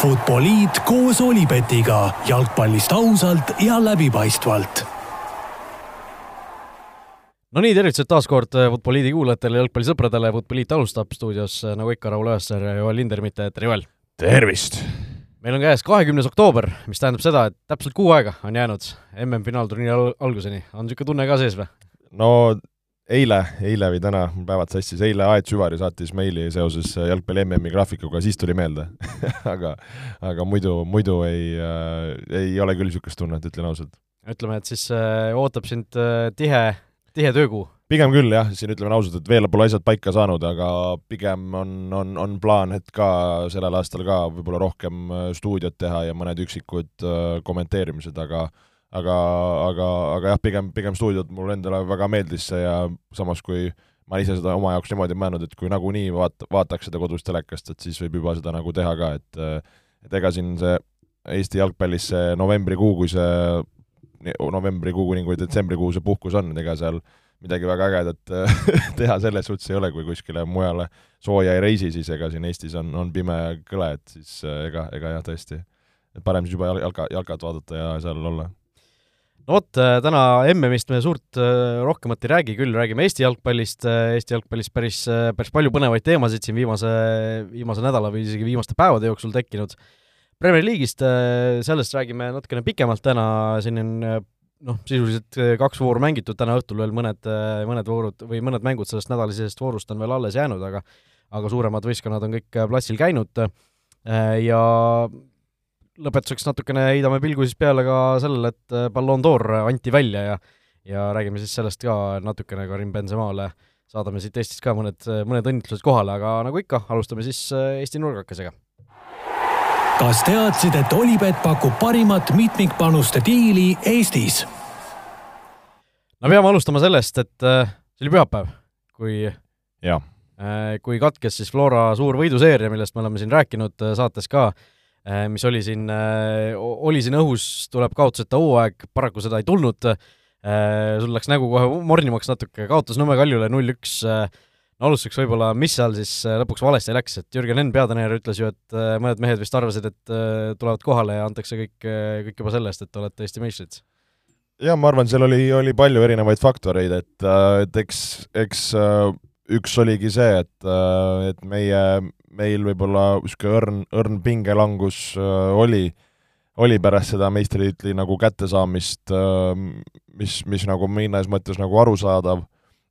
Futboliit koos Olipetiga jalgpallist ausalt ja läbipaistvalt. no nii, tervitused taas kord Futboliidi kuulajatele, jalgpallisõpradele, Futboliit alustab stuudios nagu ikka, Raul Õessar ja Joel Lindermitte, tere Joel! tervist! meil on käes kahekümnes oktoober, mis tähendab seda, et täpselt kuu aega on jäänud MM-finaalturniiri al alguseni, on niisugune tunne ka sees või? no eile, eile või täna, päevad sassis, eile Aet Süvari saatis meili seoses jalgpalli MM-i graafikuga, siis tuli meelde aga, aga muidu, muidu ei äh,, ei ole küll niisugust tunnet, ütlen ausalt. ütleme, et siis äh, ootab sind äh, tihe, tihe töökuu? pigem küll jah, siin ütleme ausalt, et veel pole asjad paika saanud, aga pigem on, on, on plaan, et ka sellel aastal ka võib-olla rohkem äh, stuudiot teha ja mõned üksikud äh, kommenteerimised, aga aga, aga, aga jah, pigem, pigem stuudiot mulle endale väga meeldis see ja samas, kui ma ise seda oma jaoks niimoodi mõelnud, et kui nagunii vaat-, vaataks seda kodus telekast, et siis võib juba seda nagu teha ka, et et ega siin see Eesti jalgpallis see novembrikuu, kui see novembrikuu kuni kui detsembrikuu see puhkus on, ega seal midagi väga ägedat teha selles suhtes ei ole, kui kuskile mujale sooja ei reisi, siis ega siin Eestis on, on pime ja kõle, et siis ega, ega jah, tõesti, parem siis juba jalka, jalkat vaadata ja seal olla no vot, äh, täna MM-ist me suurt äh, rohkemat ei räägi, küll räägime Eesti jalgpallist, äh, Eesti jalgpallist päris, päris palju põnevaid teemasid siin viimase, viimase nädala või isegi viimaste päevade jooksul tekkinud. Premier League'ist, sellest räägime natukene pikemalt täna, siin on noh, sisuliselt kaks vooru mängitud, täna õhtul veel mõned, mõned voorud või mõned mängud sellest nädalisest voorust on veel alles jäänud, aga aga suuremad võistkonnad on kõik platsil käinud ja lõpetuseks natukene heidame pilgu siis peale ka sellele, et äh, Ballon d'Or anti välja ja ja räägime siis sellest ka natukene Karim Benzemale, saadame siit Eestist ka mõned, mõned õnnitlused kohale, aga nagu ikka, alustame siis äh, Eesti nurgakesega. kas teadsid, et Olipet pakub parimat mitmikpanuste diili Eestis? no peame alustama sellest, et äh, see oli pühapäev, kui jah. kui katkes siis Flora suur võiduseeria, millest me oleme siin rääkinud saates ka, mis oli siin, äh, oli siin õhus, tuleb kaotuseta hooaeg, paraku seda ei tulnud, äh, sul läks nägu kohe mornimaks natuke, kaotas Nõmme Kaljule null-üks, no alustuseks võib-olla, mis seal siis lõpuks valesti läks, et Jürgen Enn, peatreener, ütles ju, et mõned mehed vist arvasid, et tulevad kohale ja antakse kõik, kõik juba selle eest, et olete Eesti meistrid? jah, ma arvan, seal oli, oli palju erinevaid faktoreid, et, et eks, eks üks oligi see, et, et meie meil võib-olla niisugune õrn, õrn pingelangus äh, oli, oli pärast seda meistritiitli nagu kättesaamist äh,, mis, mis nagu mõnes mõttes nagu arusaadav,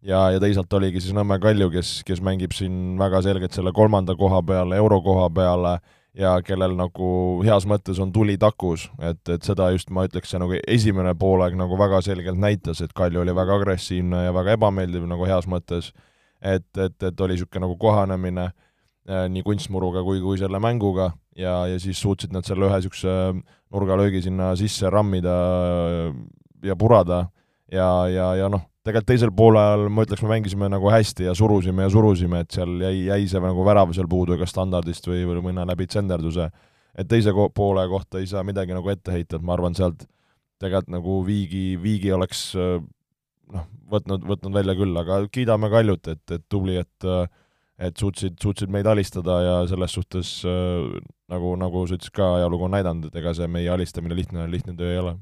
ja, ja teisalt oligi siis Nõmme Kalju, kes, kes mängib siin väga selgelt selle kolmanda koha peale, eurokoha peale, ja kellel nagu heas mõttes on tuli takus, et, et seda just ma ütleks, see nagu esimene poolaeg nagu väga selgelt näitas, et Kalju oli väga agressiivne ja väga ebameeldiv nagu heas mõttes, et, et, et oli niisugune nagu kohanemine Äh, nii kunstmuruga kui, kui selle mänguga ja, ja siis suutsid nad selle ühe niisuguse nurgalöögi sinna sisse rammida ja purada ja, ja, ja noh, tegelikult teisel poolel ma ütleks, me mängisime nagu hästi ja surusime ja surusime, et seal jäi, jäi see nagu värav seal puudu kas standardist või, või mõne läbi tsenderduse. et teise ko poole kohta ei saa midagi nagu ette heita, et ma arvan, sealt tegelikult nagu Viigi, Viigi oleks noh, võtnud, võtnud välja küll, aga kiidame Kaljut, et, et tubli, et et suutsid, suutsid meid alistada ja selles suhtes äh, nagu, nagu sa ütlesid ka, ajalugu on näidanud, et ega see meie alistamine lihtne, lihtne töö ei ole.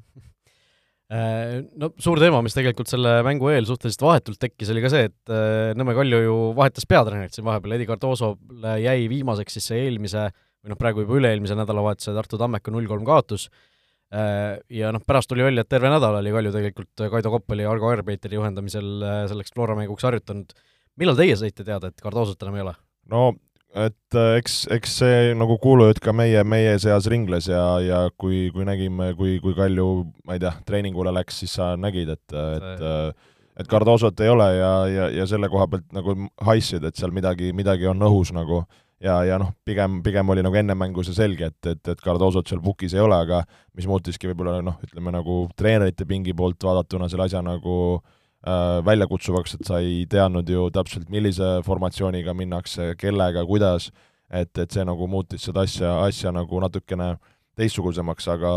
Äh, no suur teema, mis tegelikult selle mängu eel suhteliselt vahetult tekkis, oli ka see, et äh, Nõmme Kalju ju vahetas peatreenerit siin vahepeal, Edi Cardoosole jäi viimaseks siis see eelmise või noh, praegu juba üle-eelmise nädalavahetuse Tartu Tammeka null-kolm kaotus, äh, ja noh, pärast tuli välja, et terve nädal oli Kalju tegelikult Kaido Koppeli ja Argo Airbeiteri juhendamisel selleks Flora mänguks harjutanud millal teie saite teada, et Cardosot enam ei ole? no et äh, eks, eks see nagu kuulujutt ka meie, meie seas ringles ja, ja kui, kui nägime, kui, kui Kalju, ma ei tea, treeningule läks, siis sa nägid, et, et äh, et Cardosot ei ole ja, ja, ja selle koha pealt nagu haissid, et seal midagi, midagi on õhus nagu ja, ja noh, pigem, pigem oli nagu enne mängu see selge, et, et, et Cardosot seal pukis ei ole, aga mis muutiski võib-olla noh, ütleme nagu treenerite pingi poolt vaadatuna selle asja nagu äh, Äh, väljakutsuvaks, et sa ei teadnud ju täpselt, millise formatsiooniga minnakse, kellega, kuidas, et, et see nagu muutis seda asja, asja nagu natukene teistsugusemaks, aga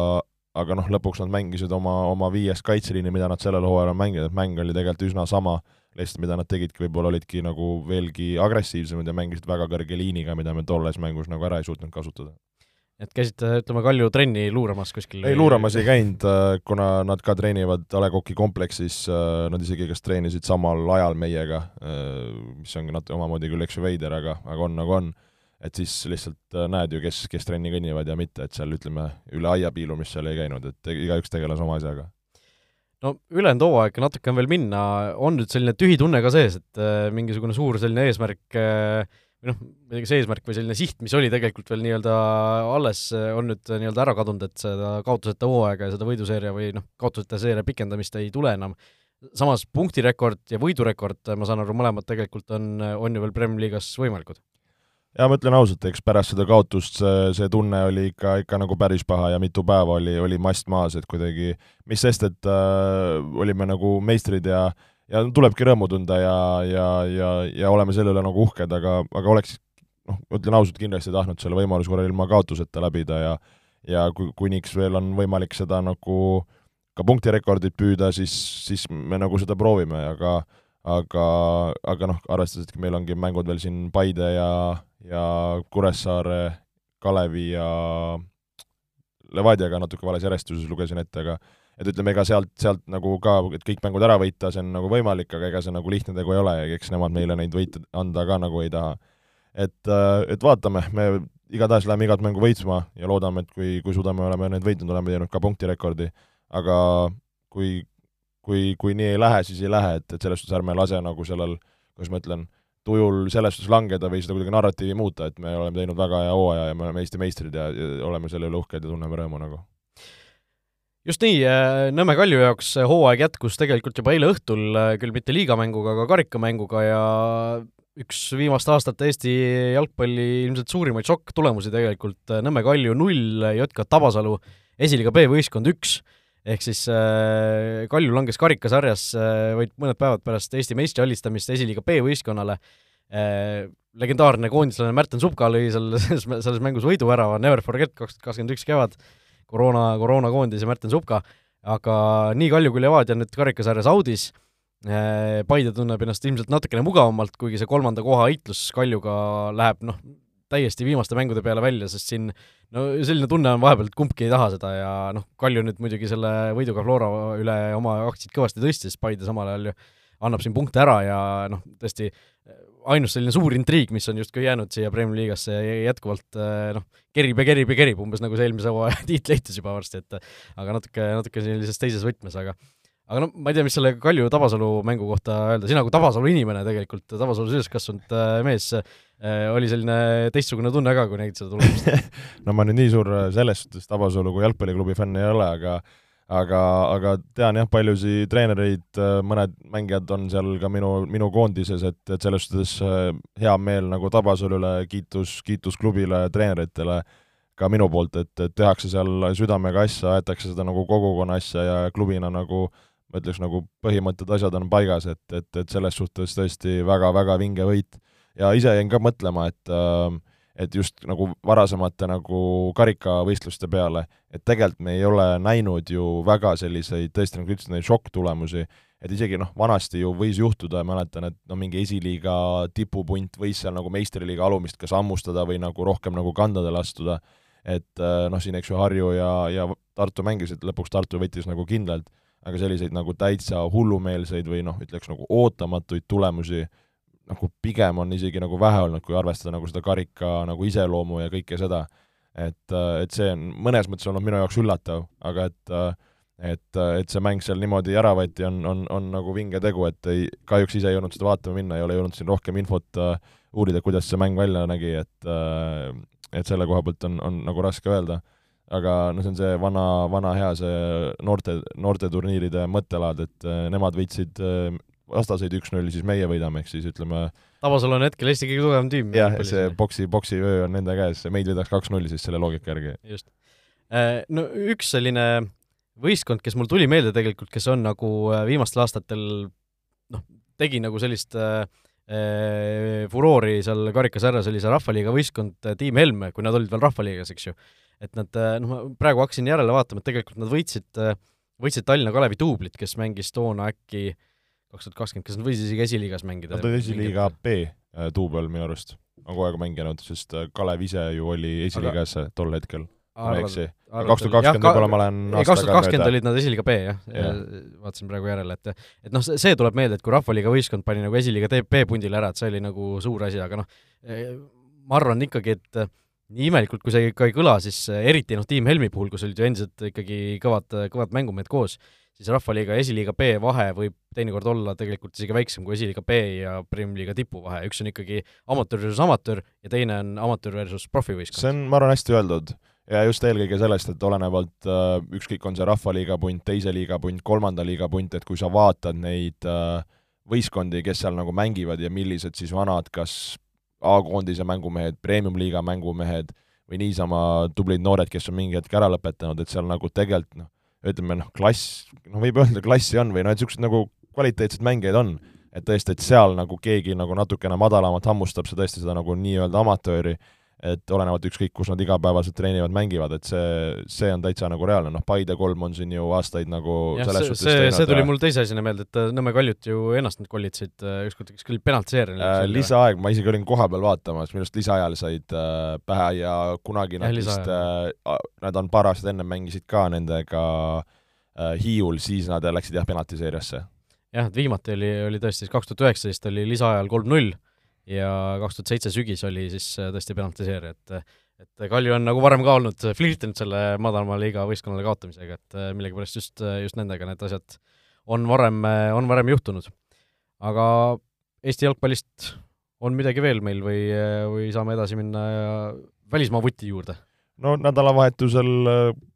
aga noh, lõpuks nad mängisid oma, oma viiest kaitseliini, mida nad sellel hooajal on mänginud, et mäng oli tegelikult üsna sama, lihtsalt mida nad tegidki, võib-olla olidki nagu veelgi agressiivsemad ja mängisid väga kõrge liiniga, mida me tolles mängus nagu ära ei suutnud kasutada et käisite, ütleme, Kalju trenni luuramas kuskil? ei, luuramas ei käinud, kuna nad ka treenivad A Le Coq'i kompleksis, nad isegi kas treenisid samal ajal meiega, mis on natuke omamoodi küll, eks ju, veider, aga, aga on nagu on et siis lihtsalt äh, näed ju, kes, kes trenni kõnnivad ja mitte, et seal ütleme, üle aia piilumist seal ei käinud, et igaüks tegeles oma asjaga. No ülejäänud hooaeg natuke on veel minna, on nüüd selline tühi tunne ka sees, et äh, mingisugune suur selline eesmärk äh, või noh, ma ei tea, kas eesmärk või selline siht, mis oli tegelikult veel nii-öelda alles, on nüüd nii-öelda ära kadunud, et seda kaotuseta hooaega ja seda võiduseeria või noh, kaotuseta seeria pikendamist ei tule enam. samas punktirekord ja võidurekord, ma saan aru, mõlemad tegelikult on, on ju veel Premiumi liigas võimalikud ja ma ütlen ausalt, eks pärast seda kaotust see, see tunne oli ikka, ikka nagu päris paha ja mitu päeva oli, oli mast maas, et kuidagi, mis sest, et äh, olime nagu meistrid ja ja tulebki rõõmu tunda ja, ja, ja, ja oleme selle üle nagu uhked, aga, aga oleks noh, ütlen ausalt, kindlasti tahtnud selle võimaluse korral ilma kaotuseta läbida ja ja kui, kuniks veel on võimalik seda nagu ka punktirekordit püüda, siis, siis me nagu seda proovime, aga aga, aga noh, arvestades, et meil ongi mängud veel siin Paide ja, ja Kuressaare, Kalevi ja Levadiaga natuke vales järjestuses lugesin ette, aga et ütleme, ega sealt, sealt nagu ka, et kõik mängud ära võita, see on nagu võimalik, aga ega see nagu lihtne tegu ei ole ja eks nemad meile neid võite anda ka nagu ei taha. et, äh, et vaatame, me igatahes läheme igat mängu võitsma ja loodame, et kui, kui suudame, oleme need võitnud, oleme teinud ka punktirekordi, aga kui, kui, kui nii ei lähe, siis ei lähe, et, et selles suhtes ärme lase nagu sellel, kuidas ma ütlen, tujul selles suhtes langeda või seda kuidagi narratiivi muuta, et me oleme teinud väga hea hooaja ja me oleme Eesti meistrid ja, ja oleme selle üle uhked ja tunneme rõõmu nagu. just nii, äh, Nõmme Kalju jaoks hooaeg jätkus tegelikult juba eile õhtul, äh, küll mitte liigamänguga, aga karikamänguga ja üks viimaste aastate Eesti jalgpalli ilmselt suurimaid šokk-tulemusi tegelikult, äh, Nõmme Kalju null, JK Tabasalu esiliiga B-võistkond üks ehk siis äh, Kalju langes karikasarjas äh, vaid mõned päevad pärast Eesti meistri alistamist esiliiga B-võistkonnale äh,. legendaarne koondislane Märten Supka lõi selles, selles mängus võiduvärava, Never forget kaks tuhat kakskümmend üks kevad, koroona, koroonakoondis ja Märten Supka, aga nii Kalju kui Levadia nüüd karikasarjas audis äh,, Paide tunneb ennast ilmselt natukene mugavamalt, kuigi see kolmanda koha heitlus Kaljuga läheb noh, täiesti viimaste mängude peale välja, sest siin no selline tunne on vahepeal, et kumbki ei taha seda ja noh, Kalju nüüd muidugi selle võiduga Flora üle oma aktsiaid kõvasti tõstis, Paide samal ajal ju annab siin punkte ära ja noh, tõesti ainus selline suur intriig, mis on justkui jäänud siia Premiumi liigasse jätkuvalt noh, kerib ja kerib ja kerib, umbes nagu see eelmise hooaja tiitleitus juba varsti, et aga natuke, natuke sellises teises võtmes, aga aga noh, ma ei tea, mis selle Kalju Tabasalu mängu kohta öelda, sina kui Tabasalu inimene tegelikult, Tabasalus üles kasvanud äh, mees oli selline teistsugune tunne ka, kui nägid seda tulemust no ma nüüd nii suur äh, selles suhtes Tabasalu kui jalgpalliklubi fänn ei ole, aga aga, aga tean jah, paljusid treenereid, äh, mõned mängijad on seal ka minu, minu koondises, et, et selles suhtes hea meel nagu Tabasalu üle, kiitus, kiitus klubile, treeneritele, ka minu poolt, et, et tehakse seal südamega asja, aetakse seda nagu kogukonna asja ja klubina nagu äh, ma ütleks nagu põhimõtted, asjad on paigas, et, et, et selles suhtes tõesti väga-väga vinge võit. Ja ise jäin ka mõtlema, et äh, et just nagu varasemate nagu karikavõistluste peale, et tegelikult me ei ole näinud ju väga selliseid, tõesti nagu ütlesid, neid šokktulemusi, et isegi noh, vanasti ju võis juhtuda, mäletan, et no mingi esiliiga tipupunt võis seal nagu meistriliiga alumist kas hammustada või nagu rohkem nagu kandadele astuda, et äh, noh, siin eks ju Harju ja, ja Tartu mängisid, lõpuks Tartu võttis nagu kindlalt. Aga selliseid nagu täitsa hullumeelseid või noh, ütleks nagu ootamatuid tulemusi nagu pigem on isegi nagu vähe olnud, kui arvestada nagu seda karika nagu iseloomu ja kõike seda. et, et see on mõnes mõttes olnud minu jaoks üllatav, aga et et, et see mäng seal niimoodi ära võeti, on, on, on nagu vinge tegu, et ei, kahjuks ise ei jõudnud seda vaatama minna, ei ole jõudnud siin rohkem infot uh, uurida, kuidas see mäng välja nägi, et uh, et selle koha pealt on, on nagu raske öelda aga no see on see vana, vana hea see noorte, noorteturniiride mõttelaad, et äh, nemad võitsid äh, vastaseid üks-null, siis meie võidame, ehk siis ütleme Tabasalu on hetkel Eesti kõige tugevam tiim. jah, see boksi, boksivöö on nende käes, meid võidaks kaks-null siis selle loogika järgi. just. Äh, no üks selline võistkond, kes mul tuli meelde tegelikult, kes on nagu viimastel aastatel noh, tegi nagu sellist äh, furoori seal karikasarjas, oli see Rahvaliiga võistkond Tiim Helme, kui nad olid veel Rahvaliigas, eks ju et nad, äh, noh, ma praegu hakkasin järele vaatama, et tegelikult nad võitsid, äh, võitsid Tallinna Kalevi duublit, kes mängis toona äkki kaks tuhat kakskümmend, kas nad võisid isegi esiliigas mängida? Nad olid esiliiga B äh, duubel minu arust. on kogu aeg mänginud, sest äh, Kalev ise ju oli esiliigas aga... tol hetkel, kaks tuhat kakskümmend võib-olla ma olen ei, kaks tuhat kakskümmend olid nad esiliiga B, jah ja. vaatasin praegu järele, et et noh, see tuleb meelde, et kui Rahvaliiga võistkond pani nagu esiliiga B-pundile ära, et see oli nagu suur asi, aga noh, ma arvan ikkagi, et nii imelikult, kui see ka ei kõla, siis eriti noh, Tiim Helmi puhul, kus olid ju endiselt ikkagi kõvad, kõvad mängumehed koos, siis Rahvaliiga ja esiliiga B vahe võib teinekord olla tegelikult isegi väiksem kui esiliiga B ja Premium-liiga tipu vahe, üks on ikkagi amatöör versus amatöör ja teine on amatöör versus profivõistkond. see on, ma arvan, hästi öeldud. ja just eelkõige sellest, et olenevalt äh, ükskõik, on see Rahvaliiga punt, teise liiga punt, kolmanda liiga punt, et kui sa vaatad neid äh, võistkondi, kes seal nagu mängivad ja millised siis vanad, kas A-koondise mängumehed, premium-liiga mängumehed või niisama tublid noored, kes on mingi hetk ära lõpetanud, et seal nagu tegelikult noh, ütleme noh, klass, noh võib öelda, klassi on või noh, et niisugused nagu kvaliteetsed mängijaid on. et tõesti, et seal nagu keegi nagu natukene madalamat hammustab see tõesti seda nagu nii-öelda amatööri, et olenevalt ükskõik, kus nad igapäevaselt treenivad, mängivad, et see, see on täitsa nagu reaalne, noh, Paide kolm on siin ju aastaid nagu jah, selles suhtes see, see tuli mul teise asjana meelde, et äh, Nõmme Kaljut ju ennast nüüd kollitasid äh, ükskord, kas küll penaltiseerimine äh, lisaaeg, ma isegi olin kohapeal vaatamas, minu arust lisaajal said äh, pähe ja kunagi nad vist äh,, nad on paar aastat enne mängisid ka nendega äh, Hiiul, siis nad läksid jah, penaltiseeriasse. jah, et viimati oli, oli tõesti siis kaks tuhat üheksateist oli lisaajal kolm-null ja kaks tuhat seitse sügis oli siis äh, tõesti penaltiseerija, et et Kalju on nagu varem ka olnud flirtinud selle madalama liiga võistkonnale kaotamisega, et äh, millegipärast just, äh, just nendega need asjad on varem, on varem juhtunud. aga Eesti jalgpallist on midagi veel meil või, või saame edasi minna välismaa vuti juurde? no nädalavahetusel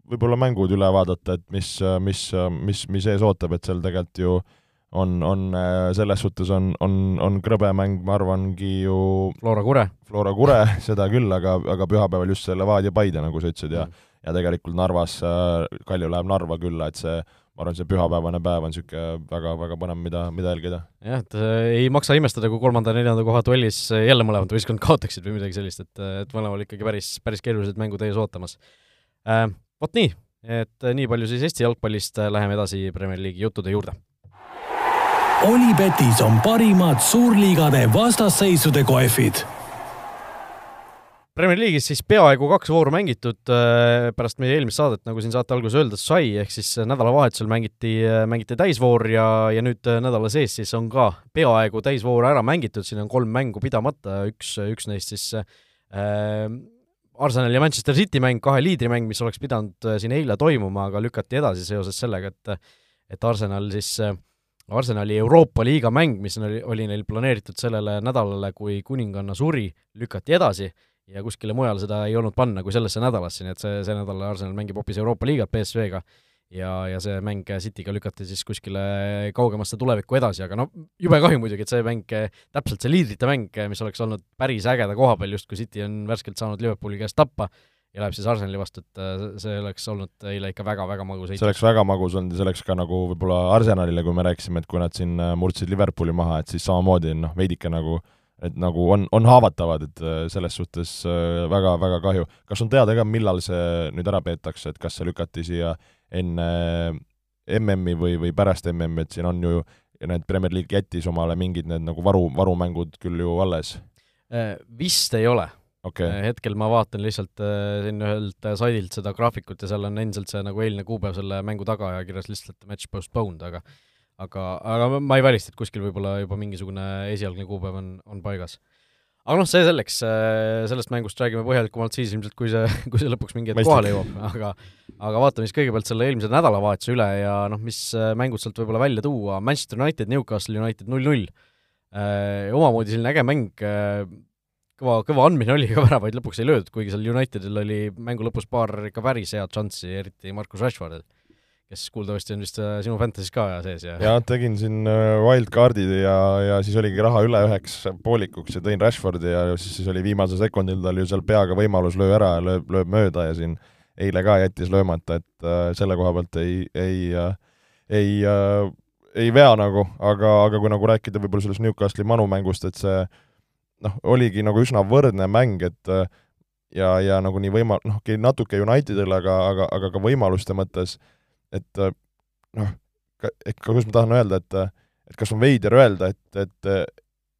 võib-olla mängud üle vaadata, et mis, mis, mis, mis ees ootab, et seal tegelikult ju äh, on, on äh, selles suhtes on, on, on krõbe mäng, ma arvangi ju Flora Kure. Flora Kure, seda küll, aga, aga pühapäeval just see Levadia Paide, nagu sa ütlesid, ja mm. ja tegelikult Narvas, äh, Kalju läheb Narva külla, et see ma arvan, see pühapäevane päev on niisugune väga-väga põnev, mida, mida jälgida. jah, et äh, ei maksa imestada, kui kolmanda-neljanda koha duellis jälle mõlemad võistkond kaotaksid või midagi sellist, et, et mõlemal ikkagi päris, päris keerulised mängud ees ootamas äh,. Vot nii, et nii palju siis Eesti jalgpallist, läheme edasi Premier League'i juttude juurde Olipetis on parimad suurliigade vastasseisude kohvid. Premier League'is siis peaaegu kaks vooru mängitud äh, pärast meie eelmist saadet, nagu siin saate alguses öelda sai, ehk siis nädalavahetusel mängiti, äh, mängiti täisvoor ja, ja nüüd äh, nädala sees siis on ka peaaegu täisvoor ära mängitud, siin on kolm mängu pidamata, üks, üks neist siis äh, Arsenali ja Manchester City mäng, kahe liidri mäng, mis oleks pidanud siin eile toimuma, aga lükati edasi seoses sellega, et et Arsenal siis äh, Arsenali Euroopa liiga mäng, mis oli, oli neil planeeritud sellele nädalale, kui kuninganna suri, lükati edasi ja kuskile mujale seda ei olnud panna kui sellesse nädalasse, nii et see, see nädal Arsenal mängib hoopis Euroopa liigat BSV-ga ja, ja see mäng Cityga lükati siis kuskile kaugemasse tulevikku edasi, aga no jube kahju muidugi, et see mäng, täpselt see liidrite mäng, mis oleks olnud päris ägeda koha peal, justkui City on värskelt saanud Liverpooli käest tappa, ja läheb siis Arsenali vastu, et äh, see oleks olnud eile ikka väga-väga magus heitus. see oleks väga magus olnud ja see oleks ka nagu võib-olla Arsenalile, kui me rääkisime, et kui nad siin äh, murdsid Liverpooli maha, et siis samamoodi noh, veidike nagu et nagu on, on haavatavad, et äh, selles suhtes väga-väga kahju. kas on teada ka, millal see nüüd ära peetakse, et kas see lükati siia enne MM-i või, või pärast MM-i, et siin on ju need Premier League jättis omale mingid need nagu varu, varumängud küll ju alles? Vist ei ole okay.. Äh, hetkel ma vaatan lihtsalt äh, siin ühelt äh, saidilt seda graafikut ja seal on endiselt see nagu eilne kuupäev selle mängu taga ja kirjas lihtsalt match postponed, aga aga, aga ma ei välista, et kuskil võib-olla juba mingisugune esialgne kuupäev on, on paigas. aga noh, see selleks, sellest mängust räägime põhjalikumalt siis ilmselt, kui see, kui see lõpuks mingi hetk kohale jõuab, aga aga vaatame siis kõigepealt selle eelmise nädalavahetuse üle ja noh, mis mängud sealt võib-olla välja tuua, Manchester United, Newcastle United null-null, omamoodi selline äge mäng, kõva, kõva andmine oli, aga väravaid lõpuks ei löödud, kuigi seal Unitedil oli mängu lõpus paar ikka päris head šanssi, eriti Markus Rashfordil, kes kuuldavasti on vist äh, sinu Fantasy's ka sees ja jaa, tegin siin äh, wildcard'id ja, ja siis oligi raha üle üheks poolikuks ja tõin Rashfordi ja siis, siis oli viimasel sekundil tal ju seal peaga võimalus löö ära ja lööb, lööb mööda ja siin eile ka jättis löömata, et äh, selle koha pealt ei, ei äh,, ei äh, ei vea nagu, aga, aga kui nagu rääkida võib-olla sellest Newcastli Manu mängust, et see noh, oligi nagu üsna võrdne mäng, et äh, ja, ja nagu nii võima-, noh, okei, natuke Unitedile, aga, aga, aga ka võimaluste mõttes, et äh, noh, et kuidas ma tahan öelda, et et kas on veider öelda, et, et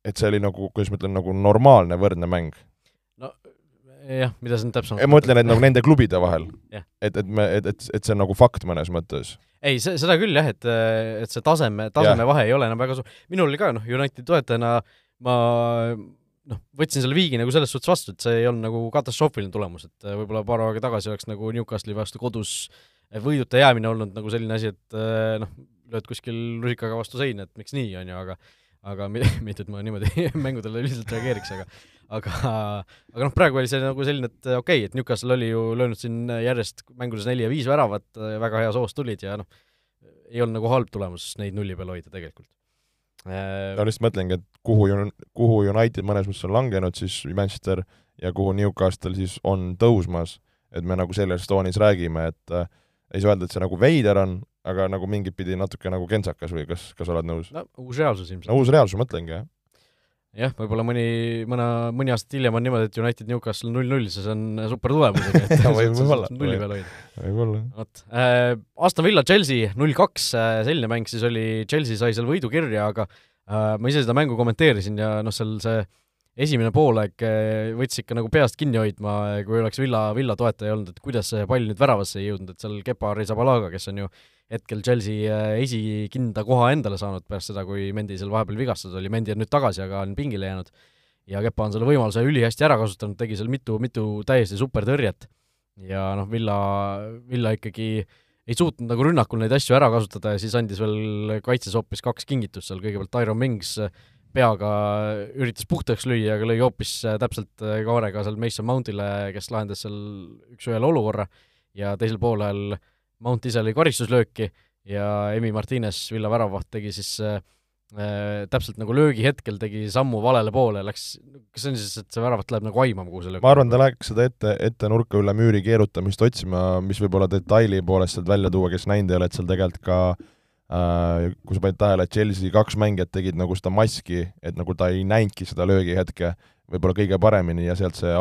et see oli nagu, kuidas ma ütlen, nagu normaalne võrdne mäng. jah, mida sa nüüd täpsemalt ma ütlen, et nagu nende klubide vahel. Jah. et, et me, et, et, et see on nagu fakt mõnes mõttes. ei, see, seda küll jah, et, et see taseme, taseme vahe ei ole enam väga suur. minul oli ka, noh, Unitedi toetajana ma noh, võtsin selle viigi nagu selles suhtes vastu, et see ei olnud nagu katastroofiline tulemus, et võib-olla paar aega tagasi oleks nagu Newcastli vastu kodus võiduta jäämine olnud nagu selline asi, et noh, lööd kuskil rusikaga vastu seina, et miks nii, on ju, aga aga mitte, et ma niimoodi mängudele üldiselt reageeriks, aga aga aga noh, praegu oli see nagu selline, et okei okay,, et Newcastle oli ju löönud siin järjest mängudes neli ja viis väravat, väga heas hoos tulid ja noh, ei olnud nagu halb tulemus neid nulli peal hoida tegelikult. ma lihtsalt mõtlengi, et kuhu, kuhu United mõnes mõttes on langenud, siis Manchester ja kuhu Newcastle siis on tõusmas, et me nagu selles toonis räägime, et äh, ei saa öelda, et see nagu veider on, aga nagu mingit pidi natuke nagu kentsakas või kas, kas oled nõus? no uus reaalsus ilmselt. no uus reaalsus, mõtlengi, jah. jah, võib-olla mõni, mõne, mõni aasta hiljem on niimoodi, et United Newcastle null-null, siis on super tulemusega, et võib-olla. nulli peal hoida. võib-olla. vot äh,, Aston Villa Chelsea null-kaks äh,, selline mäng siis oli, Chelsea sai seal võidu kirja, aga ma ise seda mängu kommenteerisin ja noh, seal see esimene poolaeg äh, võttis ikka nagu peast kinni hoidma, kui oleks Villa, Villa toetaja olnud, et kuidas see pall nüüd väravasse ei jõudnud, et seal Kepa Arrizabalaga, kes on ju hetkel Chelsea äh, esikinda koha endale saanud pärast seda, kui Mendi seal vahepeal vigastatud oli, Mendi on nüüd tagasi, aga on pingile jäänud, ja Kepa on selle võimaluse ülihästi ära kasutanud, tegi seal mitu, mitu täiesti super tõrjet ja noh, Villa, Villa ikkagi ei suutnud nagu rünnakul neid asju ära kasutada ja siis andis veel kaitses hoopis kaks kingitust seal, kõigepealt Tyron Mings peaga üritas puhtaks lüüa, aga lõi hoopis äh, täpselt äh, kaarega seal Mason Mountile, kes lahendas seal üks-ühele olukorra. Ja teisel poolel Mount ise lõi karistuslööki ja Emi Martines, Villa väravavaht, tegi siis äh, täpselt nagu löögi hetkel tegi sammu valele poole, läks, kas see on siis, et see väravat läheb nagu aimama, kuhu see löök ma arvan, ta läks seda ette, ette nurka üle müüri keerutamist otsima, mis võib-olla detaili poolest sealt välja tuua, kes näinud ei ole, et seal tegelikult ka äh, kui sa panid tähele, et Chelsea kaks mängijat tegid nagu seda maski, et nagu ta ei näinudki seda löögihetke võib-olla kõige paremini ja sealt see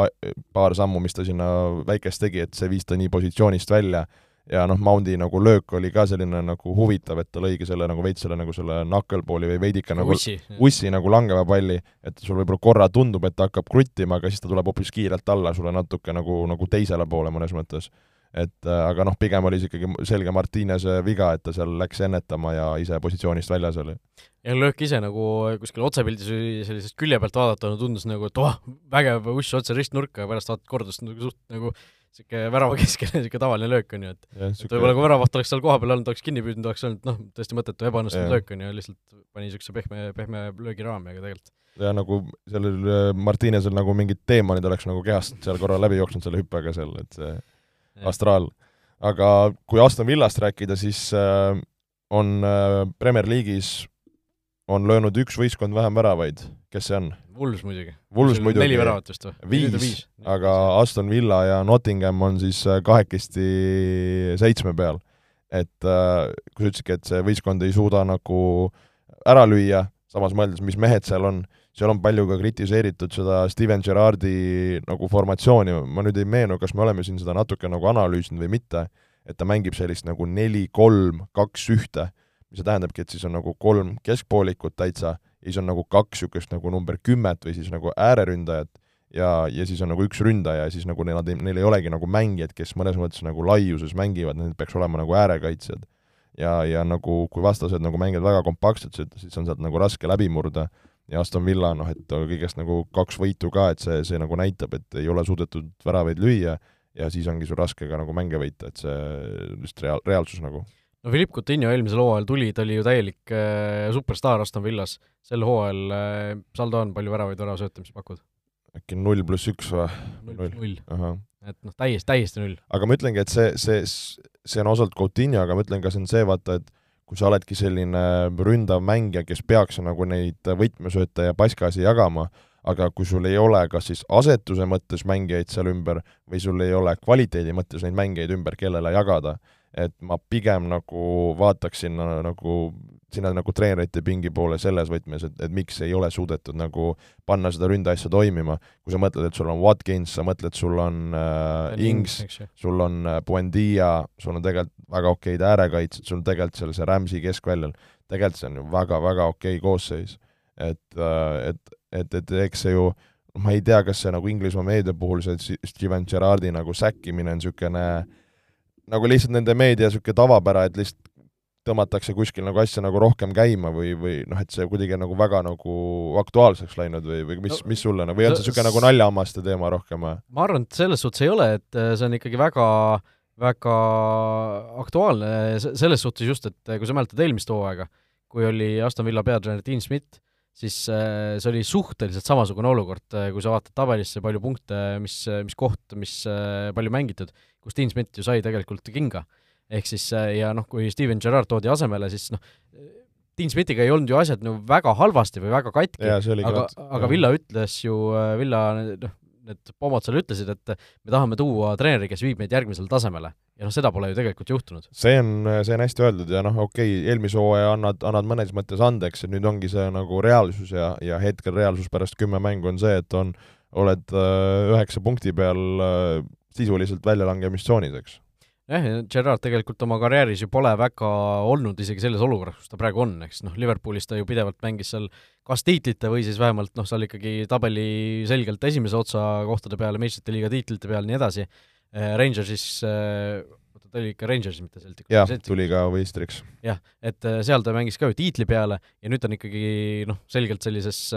paar sammu, mis ta sinna väikest tegi, et see viis ta nii positsioonist välja ja noh, Moundi nagu löök oli ka selline nagu huvitav, et ta lõigi selle nagu veits selle nagu selle knuckleball'i või veidike nagu ussi, ussi nagu langeva palli, et sul võib-olla korra tundub, et ta hakkab kruttima, aga siis ta tuleb hoopis kiirelt alla sulle natuke nagu, nagu teisele poole mõnes mõttes. et äh, aga noh, pigem oli see ikkagi selge Martinese viga, et ta seal läks ennetama ja ise positsioonist väljas oli. ja löök ise nagu kuskil otsepildis või sellisest külje pealt vaadatuna tundus nagu, et oh, vägev uss otse ristnurka ja pärast vaatad kordust nagu suht nagu niisugune värava keskele niisugune tavaline löök, on ju, et ja, et võib-olla kui väravaht oleks seal kohapeal olnud, oleks kinni püüdnud, oleks olnud noh, tõesti mõttetu ebaõnnestunud löök, on ju, lihtsalt pani niisuguse pehme, pehme löögiraami, aga tegelikult ja nagu sellel äh, Martinesel nagu mingid teemonid oleks nagu kehast seal korra läbi jooksnud selle hüppega seal, et see ja. astraal. aga kui Aston Villast rääkida, siis äh, on äh, Premier League'is on löönud üks võistkond vähem väravaid, kes see on? Wools muidugi. Wools muidugi. neli väravat vist või? viis, aga Aston Villa ja Nottingham on siis äh, kahekesti seitsme peal. et äh, kui sa ütlesidki, et see võistkond ei suuda nagu ära lüüa, samas mõeldes, mis mehed seal on, seal on palju ka kritiseeritud seda Steven Gerrardi nagu formatsiooni, ma nüüd ei meenu, kas me oleme siin seda natuke nagu analüüsinud või mitte, et ta mängib sellist nagu neli, see tähendabki, et siis on nagu kolm keskpoolikut täitsa ja siis on nagu kaks niisugust nagu number kümmet või siis nagu ääreründajat ja, ja siis on nagu üks ründaja ja siis nagu neil, neil ei olegi nagu mängijad, kes mõnes mõttes nagu laiuses mängivad, need peaks olema nagu äärekaitsjad. ja, ja nagu kui vastased nagu mängivad väga kompaktsed, siis on sealt nagu raske läbi murda ja Aston Villa noh, et kõigest nagu kaks võitu ka, et see, see nagu näitab, et ei ole suudetud väravaid lüüa ja siis ongi sul raske ka nagu mänge võita, et see just reaal-, reaalsus nagu no Philippe Coutinho eelmisel hooajal tuli, ta oli ju täielik äh, superstaar Aston Villas, sel hooajal äh, saldo on, palju väravaid, väravasööte, mis pakud? äkki null pluss üks või? null, null. et noh, täiesti, täiesti null. aga ma ütlengi, et see, see, see on osalt Coutinho, aga ma ütlen ka, see on see, vaata, et kui sa oledki selline ründav mängija, kes peaks nagu neid võtmesööte ja paskasi jagama, aga kui sul ei ole kas siis asetuse mõttes mängijaid seal ümber või sul ei ole kvaliteedi mõttes neid mängijaid ümber, kellele jagada, et ma pigem nagu vaataks sinna nagu, sinna nagu treenerite pingi poole selles võtmes, et, et miks ei ole suudetud nagu panna seda ründeasja toimima. kui sa mõtled, et sul on Watkins, sa mõtled, sul on äh, Ings, sul on äh, Buendia, sul on tegelikult väga okeid äärekaitsjad, sul on tegelikult seal see Rams'i keskväljal, tegelikult see on ju väga-väga okei koosseis. et, äh, et et, et eks see ju ma ei tea, kas see nagu Inglismaa meedia puhul see Steven Gerrardi nagu säkkimine on niisugune nagu lihtsalt nende meedia niisugune tavapära, et lihtsalt tõmmatakse kuskil nagu asja nagu rohkem käima või, või noh, et see kuidagi nagu väga nagu aktuaalseks läinud või, või mis no,, mis sulle nagu, või on see niisugune nagu naljahammaste teema rohkem või? ma arvan, et selles suhtes ei ole, et äh, see on ikkagi väga väga aktuaalne selles suhtes just, et äh, kui sa mäletad eelmist hooaega, kui oli Aston Villa peatreener Dean Smith, siis äh, see oli suhteliselt samasugune olukord, kui sa vaatad tabelisse, palju punkte, mis, mis koht, mis palju mängitud, kus Dean Smith ju sai tegelikult kinga ehk siis äh, ja noh, kui Steven Gerrard toodi asemele, siis noh, Dean Smithiga ei olnud ju asjad no väga halvasti või väga katki, aga, aga Villa ütles ju, äh, Villa noh, need pomod seal ütlesid, et me tahame tuua treeneri, kes viib meid järgmisele tasemele. ja noh, seda pole ju tegelikult juhtunud. see on, see on hästi öeldud ja noh, okei okay,, eelmise hooaja annad, annad mõnes mõttes andeks, et nüüd ongi see nagu reaalsus ja, ja hetkel reaalsus pärast kümme mängu on see, et on, oled äh, üheksa punkti peal äh, sisuliselt väljalangemistsoonis, eks jah, ja Gerard tegelikult oma karjääris ju pole väga olnud isegi selles olukorras, kus ta praegu on, eks noh, Liverpoolis ta ju pidevalt mängis seal kas tiitlite või siis vähemalt noh, seal ikkagi tabeli selgelt esimese otsa kohtade peale, meistrite liiga tiitlite peal, nii edasi, äh, Rangersis äh, oota, ta oli ikka Rangersis, mitte Celtic. jah, tuli ka võistriks. jah, et äh, seal ta mängis ka ju tiitli peale ja nüüd ta on ikkagi noh, selgelt sellises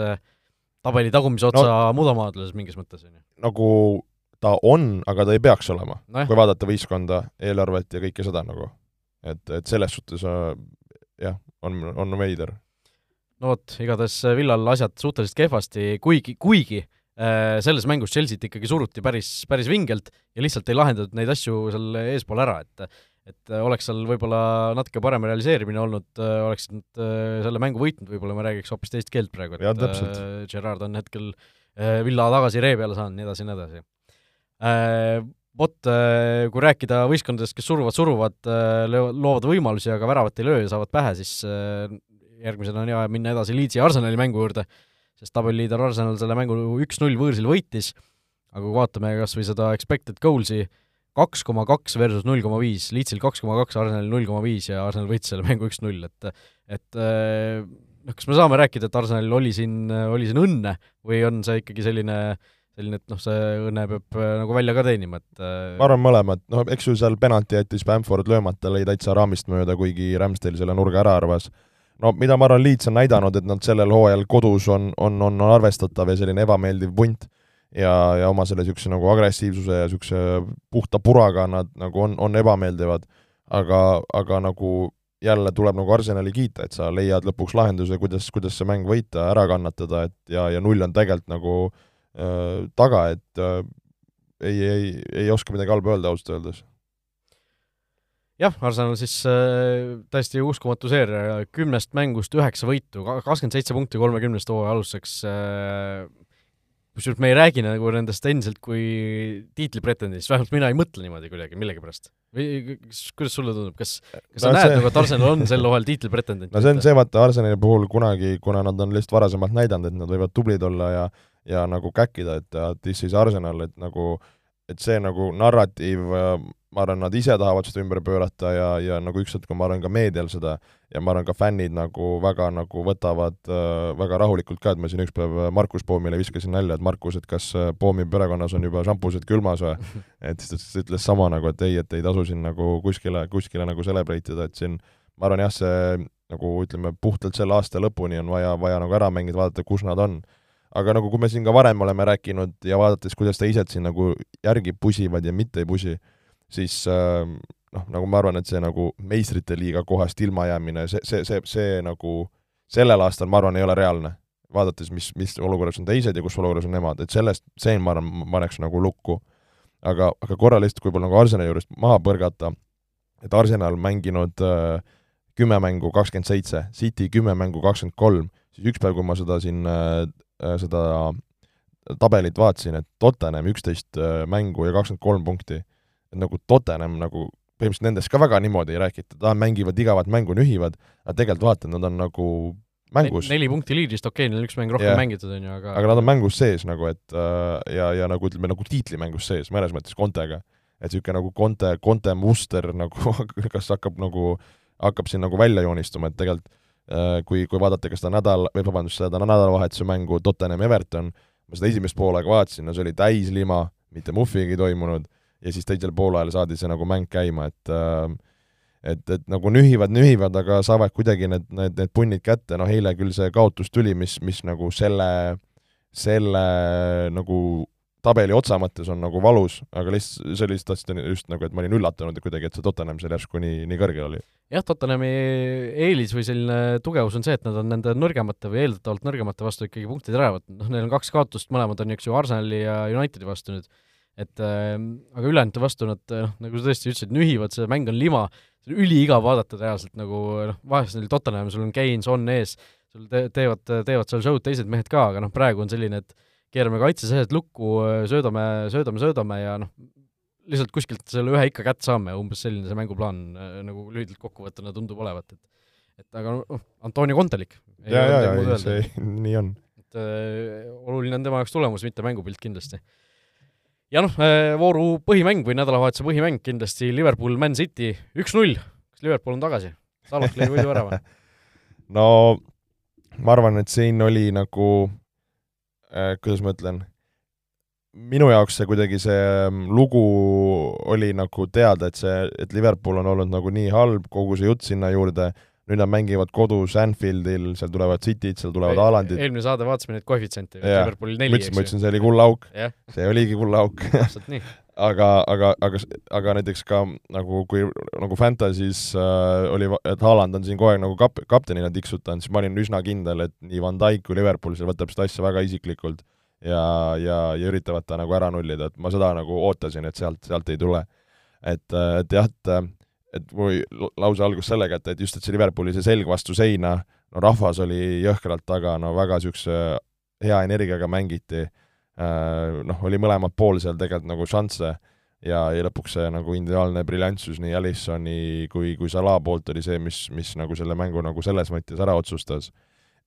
tabeli tagumise otsa no, mudamaadluses mingis mõttes, on ju. nagu ta on, aga ta ei peaks olema no, kui vaadata võistkonda, eelarvet ja kõike seda nagu. et, et selles suhtes äh, jah, on, on veider. no vot, igatahes Villal asjad suhteliselt kehvasti, kuigi, kuigi äh, selles mängus Chelsea't ikkagi suruti päris, päris vingelt ja lihtsalt ei lahendatud neid asju seal eespool ära, et et oleks seal võib-olla natuke parem realiseerimine olnud, äh, oleksid nad äh, selle mängu võitnud, võib-olla me räägiks hoopis teist keelt praegu, et äh, Gerard on hetkel Villa tagasi ree peale saanud, nii edasi, nii edasi Äh, vot, äh, kui rääkida võistkondadest, kes suruvad, suruvad, äh, loovad võimalusi, aga väravat ei löö ja saavad pähe, siis järgmisena on hea minna edasi Leedsi ja Arsenali mängu juurde, sest tabeliliider Arsenal selle mängu üks-null võõrsil võitis, aga kui vaatame kas või seda expected goals'i, kaks koma kaks versus null koma viis, Leedsil kaks koma kaks, Arsenalil null koma viis ja Arsenal võitis selle mängu üks-null, et et noh, kas me saame rääkida, et Arsenalil oli siin, oli siin õnne või on see ikkagi selline äh, selline, et noh, see õnne peab äh, nagu välja ka teenima, et äh, ma arvan mõlemad, noh eks ju seal penalti jättis Bamford löömata, lõi täitsa raamist mööda, kuigi Ramsdale selle nurga ära arvas. no mida ma arvan, Leeds on näidanud, et nad sellel hooajal kodus on, on, on arvestatav ja selline ebameeldiv punt ja, ja oma selle niisuguse nagu agressiivsuse ja niisuguse puhta puraga nad nagu on, on ebameeldivad, aga, aga nagu jälle tuleb nagu Arsenali kiita, et sa leiad lõpuks lahenduse, kuidas, kuidas see mäng võita, ära kannatada, et ja, ja null on tegelikult nagu Äh, taga, et äh, ei, ei, ei oska midagi halba öelda ausalt öeldes. jah, Arsenal siis äh, täiesti uskumatu seeria, kümnest mängust üheksa võitu, kakskümmend seitse punkti kolmekümnest hooaja alustuseks äh,, kusjuures me ei räägi nagu nendest endiselt kui tiitlipretendendist, vähemalt mina ei mõtle niimoodi kuidagi millegipärast. või kuidas sulle tundub, kas, kas sa no, näed see... nagu, et Arsenal on sel hooajal tiitlipretendent? no see on see, vaata Arsenali puhul kunagi, kuna nad on lihtsalt varasemalt näidanud, et nad võivad tublid olla ja ja nagu käkkida, et this is Arsenal, et nagu et see nagu narratiiv, ma arvan, nad ise tahavad seda ümber pöörata ja, ja nagu üks hetk, ma arvan, ka meedial seda ja ma arvan, ka fännid nagu väga nagu võtavad äh, väga rahulikult ka, et ma siin üks päev Markus Poomile viskasin nalja, et Markus, et kas äh, Poomi perekonnas on juba šampused külmas või? Et siis ta ütles sama nagu, et ei, et ei tasu siin nagu kuskile, kuskile nagu celebrate ida, et siin ma arvan jah, see nagu ütleme, puhtalt selle aasta lõpuni on vaja, vaja nagu ära mängida, vaadata, kus nad on aga nagu kui me siin ka varem oleme rääkinud ja vaadates, kuidas teised siin nagu järgi pusivad ja mitte ei pusi, siis äh, noh, nagu ma arvan, et see nagu meistrite liiga kohast ilmajäämine, see, see, see, see nagu sellel aastal, ma arvan, ei ole reaalne. vaadates, mis, mis olukorras on teised ja kus olukorras on nemad, et sellest, see ma arvan, ma paneks nagu lukku. aga, aga korra lihtsalt võib-olla nagu Arsenali juurest maha põrgata, et Arsenal mänginud äh, kümme mängu kakskümmend seitse, City kümme mängu kakskümmend kolm, siis üks päev, kui ma seda siin äh, Äh, seda tabelit vaatasin, et Tottenham üksteist äh, mängu ja kakskümmend kolm punkti. et nagu Tottenham nagu põhimõtteliselt nendest ka väga niimoodi ei räägita, ta mängivad igavat mängu, nühivad, aga tegelikult vaata, nad on nagu mängus. neli punkti liidrist, okei okay,, neil on üks mäng rohkem yeah. mängitud, on ju, aga aga nad on mängus sees nagu, et äh, ja, ja nagu ütleme, nagu tiitlimängus sees, mõnes mõttes Contega. et niisugune nagu Conte, Conte muster nagu kas hakkab nagu, hakkab siin nagu välja joonistuma, et tegelikult kui, kui vaadata ka seda nädal, või vabandust, seda nädalavahetuse mängu Tottenham Everton, ma seda esimest poolega vaatasin, no see oli täislima, mitte muhvigi toimunud, ja siis teisel poolajal saadi see nagu mäng käima, et äh, et, et nagu nühivad, nühivad, aga saavad kuidagi need, need, need punnid kätte, noh eile küll see kaotus tuli, mis, mis nagu selle, selle nagu tabeli otsa mõttes on nagu valus, aga lihtsalt, see lihtsalt, tahtsin just nagu, et ma olin üllatunud kuidagi, et see Tottenham seal järsku nii, nii kõrgel oli. jah, Tottenhami eelis või selline tugevus on see, et nad on nende nõrgemate või eeldatavalt nõrgemate vastu ikkagi punktid ära võtnud, noh, neil on kaks kaotust, mõlemad on, eks ju, Arsenali ja Unitedi vastu nüüd, et äh, aga ülejäänute vastu nad noh, nagu sa tõesti ütlesid, nühivad, see mäng on lima, see on üliigav vaadata reaalselt, nagu noh, vahest neil Tottenham, sul on Keynes on ees, sul te-, teevad, teevad seal show'd teised mehed ka, aga noh, praegu on selline, et keerame kaitsesehed lukku, söödame, söödame, söödame ja noh, lihtsalt kuskilt selle ühe ikka kätte saame, umbes selline see mänguplaan nagu lühidalt kokkuvõttena tundub olevat, et et aga noh, Antonio Kontelik. ja, ja, ja, see nii on. et äh, oluline on tema jaoks tulemus, mitte mängupilt kindlasti. ja noh äh,, vooru põhimäng või nädalavahetuse põhimäng kindlasti Liverpool, Man City, üks-null, kas Liverpool on tagasi? Salah lõi võiduvärava no ma arvan, et siin oli nagu kuidas ma ütlen, minu jaoks see kuidagi, see mm, lugu oli nagu teada, et see, et Liverpool on olnud nagu nii halb, kogu see jutt sinna juurde, nüüd nad mängivad kodus Anfieldil, seal tulevad City'd, seal tulevad Haalandid. eelmine saade vaatasime neid koefitsiente, Liverpoolil neli, eks ju. ma ütlesin, see oli kullauk. see oligi kullauk täpselt nii aga, aga, aga, aga näiteks ka nagu kui nagu Fantasy's äh, oli, et Haaland on siin kogu aeg nagu kap-, kaptenina tiksutanud, siis ma olin üsna kindel, et nii Van Dijk kui Liverpool seal võtab seda asja väga isiklikult ja, ja, ja üritavad ta nagu ära nullida, et ma seda nagu ootasin, et sealt, sealt ei tule. et, et jah, et et mul lause algus sellega, et, et just, et see Liverpooli see selg vastu seina, no rahvas oli jõhkralt taga, no väga niisuguse hea energiaga mängiti Äh, noh, oli mõlemal pool seal tegelikult nagu šansse ja, ja lõpuks see nagu individuaalne briljantsus nii Alissoni kui, kui Salah poolt oli see, mis, mis nagu selle mängu nagu selles mõttes ära otsustas.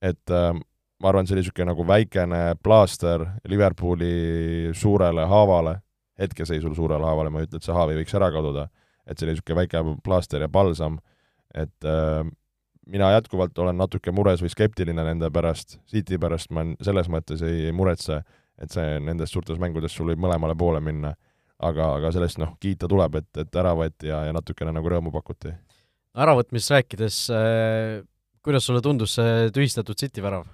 et äh, ma arvan, see oli niisugune nagu väikene plaaster Liverpooli suurele haavale, hetkeseisul suurele haavale, ma ei ütle, et see haav ei võiks ära kaduda, et see oli niisugune väike plaaster ja balsam, et äh, mina jätkuvalt olen natuke mures või skeptiline nende pärast, City pärast ma selles mõttes ei, ei muretse et see nendes suurtes mängudes sul võib mõlemale poole minna, aga, aga sellest noh, kiita tuleb, et, et ära võeti ja, ja natukene nagu rõõmu pakuti. äravõtmisest rääkides äh,, kuidas sulle tundus see tühistatud City värav?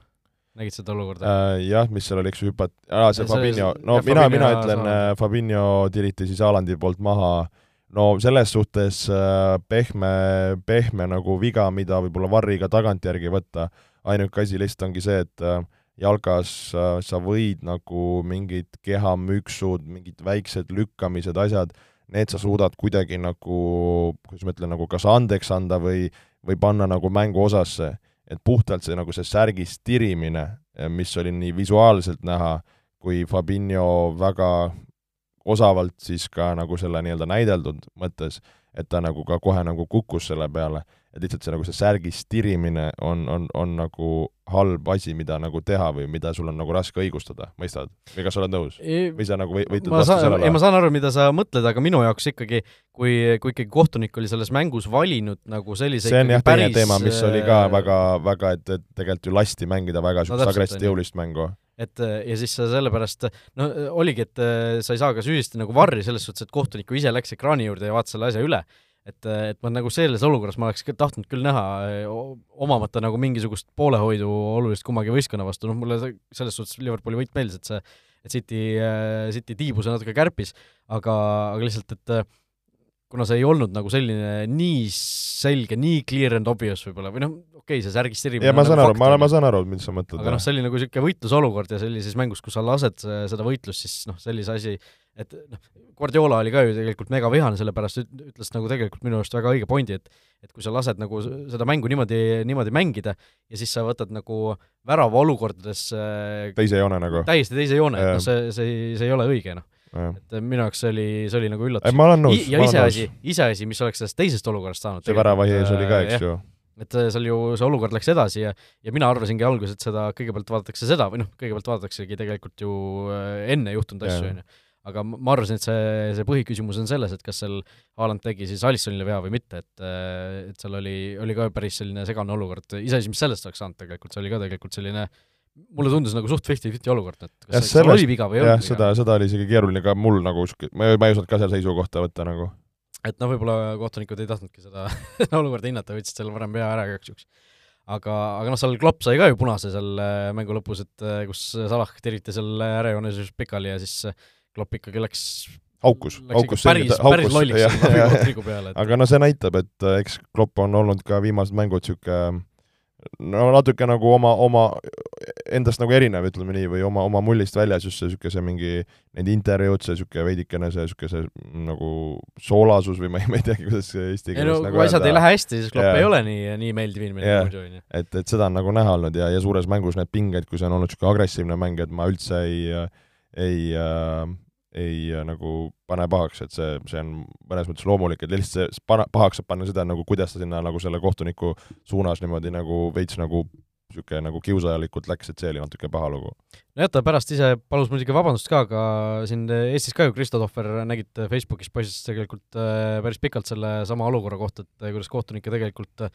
nägid seda olukorda äh,? Jah, mis seal oli, eks ju, hüpat-, aa, see Fabinho, no mina, mina ütlen, äh, Fabinho tiriti siis Alandi poolt maha, no selles suhtes äh, pehme, pehme nagu viga, mida võib-olla varriga tagantjärgi võtta, ainuke asi lihtsalt ongi see, et äh, jalgas sa võid nagu mingid kehamüksud, mingid väiksed lükkamised, asjad, need sa suudad kuidagi nagu, kuidas ma ütlen, nagu kas andeks anda või, või panna nagu mängu osasse. et puhtalt see nagu see särgist tirimine, mis oli nii visuaalselt näha, kui Fabinho väga osavalt siis ka nagu selle nii-öelda näideldud mõttes, et ta nagu ka kohe nagu kukkus selle peale, et lihtsalt see nagu see särgist tirimine on, on, on nagu halb asi, mida nagu teha või mida sul on nagu raske õigustada, mõistad? või kas sa oled nõus? või sa nagu või, võitled vastu sellele? ei, ma saan aru, mida sa mõtled, aga minu jaoks ikkagi, kui, kui ikkagi kohtunik oli selles mängus valinud nagu sellise see on jah teine teema, mis oli ka väga, väga, et, et tegelikult ju lasti mängida väga niisugust no, agresselt jõulist mängu et ja siis sa sellepärast, no oligi, et sa ei saa ka süüdistada nagu varri selles suhtes, et kohtunik ju ise läks ekraani juurde ja vaatas selle asja üle et, et ma nagu selles olukorras ma oleks tahtnud küll näha, omamata nagu mingisugust poolehoidu olulist kummagi võistkonna vastu, noh mulle selles suhtes Liverpooli võit meeldis, et see, et City, City tiibuse natuke kärpis, aga, aga lihtsalt, et kuna see ei olnud nagu selline nii selge, nii clear and obvious võib-olla, või noh, okei okay,, see särgist erimine ma saan aru, ma, ma saan aru, mis sa mõtled. aga noh, see oli nagu niisugune võitlusolukord ja sellises mängus, kus sa lased seda võitlust, siis noh, sellise asi, et noh, Guardiola oli ka ju tegelikult mega vihane, sellepärast ütles nagu tegelikult minu arust väga õige pointi, et et kui sa lased nagu seda mängu niimoodi, niimoodi mängida ja siis sa võtad nagu värava olukordades teise joone nagu? täiesti teise joone, et noh, see, see ei, see ei ole õige, noh. Et minu jaoks see oli, see oli nagu üllatus. ma olen nõus. ja iseasi, iseasi, mis oleks sellest teisest olukorrast saanud. see värava ees oli ka, eks ju et seal ju see olukord läks edasi ja, ja mina arvasingi alguses, et seda kõigepealt vaadatakse seda või noh, kõigepealt vaadataksegi tegelikult ju enne juhtunud asju, on ju aga ma arvasin, et see, see põhiküsimus on selles, et kas seal Haaland tegi siis Alissonile vea või mitte, et et seal oli, oli ka päris selline segane olukord, iseasi, mis sellest oleks saanud tegelikult, see oli ka tegelikult selline mulle tundus nagu suht fifty-fifty olukord, et kas seal oli viga või ei olnud viga. seda, seda oli isegi keeruline ka mul nagu, ma ei, ma ei osanud ka seal seisukohta võtta nagu. et noh, võib-olla kohtunikud ei tahtnudki seda olukorda hinnata, võtsid selle varem pea ära igaks juhuks aga, aga noh, seal Klopp sai ka ju punase seal äh, mängu lõpus, et äh, kus Salah tiriti seal äärejoones just pikali ja siis äh, Klopp ikkagi läks haukus, haukus päris, päris lolliks seal trigu peale. aga no see näitab, et eks Klopp on olnud ka viimased mängud niisugune no natuke nagu oma, oma endast nagu erinev, ütleme nii, või oma, oma mullist väljas just see niisugune mingi, need intervjuud, see niisugune veidikene see niisugune nagu soolasus või ma ei, ma ei teagi, kuidas see eesti keeles no, nagu kui asjad ei lähe hästi, siis Klopp yeah. ei ole nii, nii meeldiv inimene yeah. muidu, on ju. et, et seda on nagu näha olnud ja, ja suures mängus need pinged, kui see on olnud niisugune agressiivne mäng, et ma üldse ei, ei äh, ei äh, nagu pane pahaks, et see, see on mõnes mõttes loomulik, et lihtsalt see pana, pahaks saab panna seda nagu, kuidas ta sinna nagu selle kohtuniku suunas niimoodi nagu veits nagu niisugune nagu kiusajalikult läks, et see oli natuke paha lugu. nojah, ta pärast ise palus muidugi vabandust ka, aga siin Eestis ka ju Kristo Tohver nägid Facebookis poisis tegelikult äh, päris pikalt selle sama olukorra kohta, et kuidas kohtunikke tegelikult äh,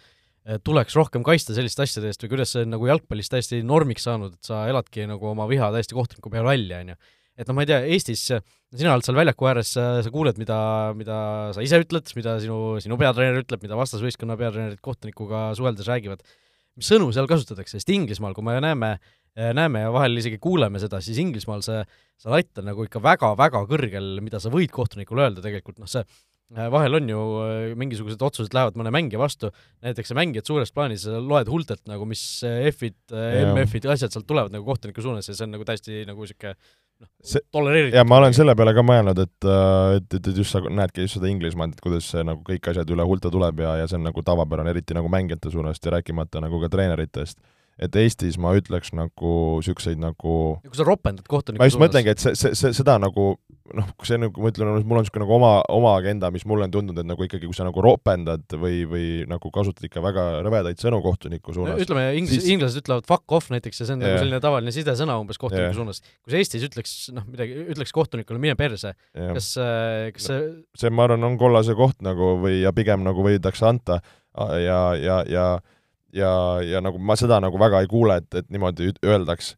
tuleks rohkem kaitsta selliste asjade eest või kuidas see on nagu jalgpallis täiesti normiks saanud, et sa eladki nagu oma viha täiesti kohtuniku peale välja, on ju et noh, ma ei tea, Eestis sina oled seal väljaku ääres, sa kuuled, mida, mida sa ise ütled, mida sinu, sinu peatreener ütleb, mida vastasvõistkonna peatreenerid kohtunikuga suheldes räägivad, mis sõnu seal kasutatakse, sest Inglismaal, kui me näeme, näeme ja vahel isegi kuuleme seda, siis Inglismaal see, see latt on nagu ikka väga-väga kõrgel, mida sa võid kohtunikule öelda tegelikult, noh see vahel on ju mingisugused otsused lähevad mõne mängija vastu, näiteks see mängijad suures plaanis, loed huultelt nagu, mis F-id, MF-id, asjad sealt tulevad nagu kohtuniku suunas ja see on nagu täiesti nagu niisugune noh, tolereeritud. ja ma olen selle peale ka mõelnud, et, äh, et, et, et just sa näedki just seda Inglismaad, et kuidas see nagu kõik asjad üle huulte tuleb ja, ja see on nagu tavapärane, eriti nagu mängijate suunast ja rääkimata nagu ka treeneritest et Eestis ma ütleks nagu niisuguseid nagu kui sa ropendad kohtuniku ma just mõtlengi, et see, see, see, seda nagu noh, see nagu ma ütlen, mul on niisugune nagu oma, oma agenda, mis mulle on tundunud, et nagu ikkagi, kui sa nagu ropendad või, või nagu kasutad ikka väga rõvedaid sõnu kohtuniku suunas no, ütleme, inglis- siis..., inglased ütlevad fuck off näiteks ja see on yeah. nagu selline tavaline sidesõna umbes kohtuniku yeah. suunas. kui sa Eestis ütleks, noh, midagi, ütleks kohtunikule mine perse yeah., kas, äh, kas see see, ma arvan, on kollase koht nagu või, ja pigem nagu võidakse anda ja, ja, ja ja, ja nagu ma seda nagu väga ei kuule, et, et niimoodi öeldaks,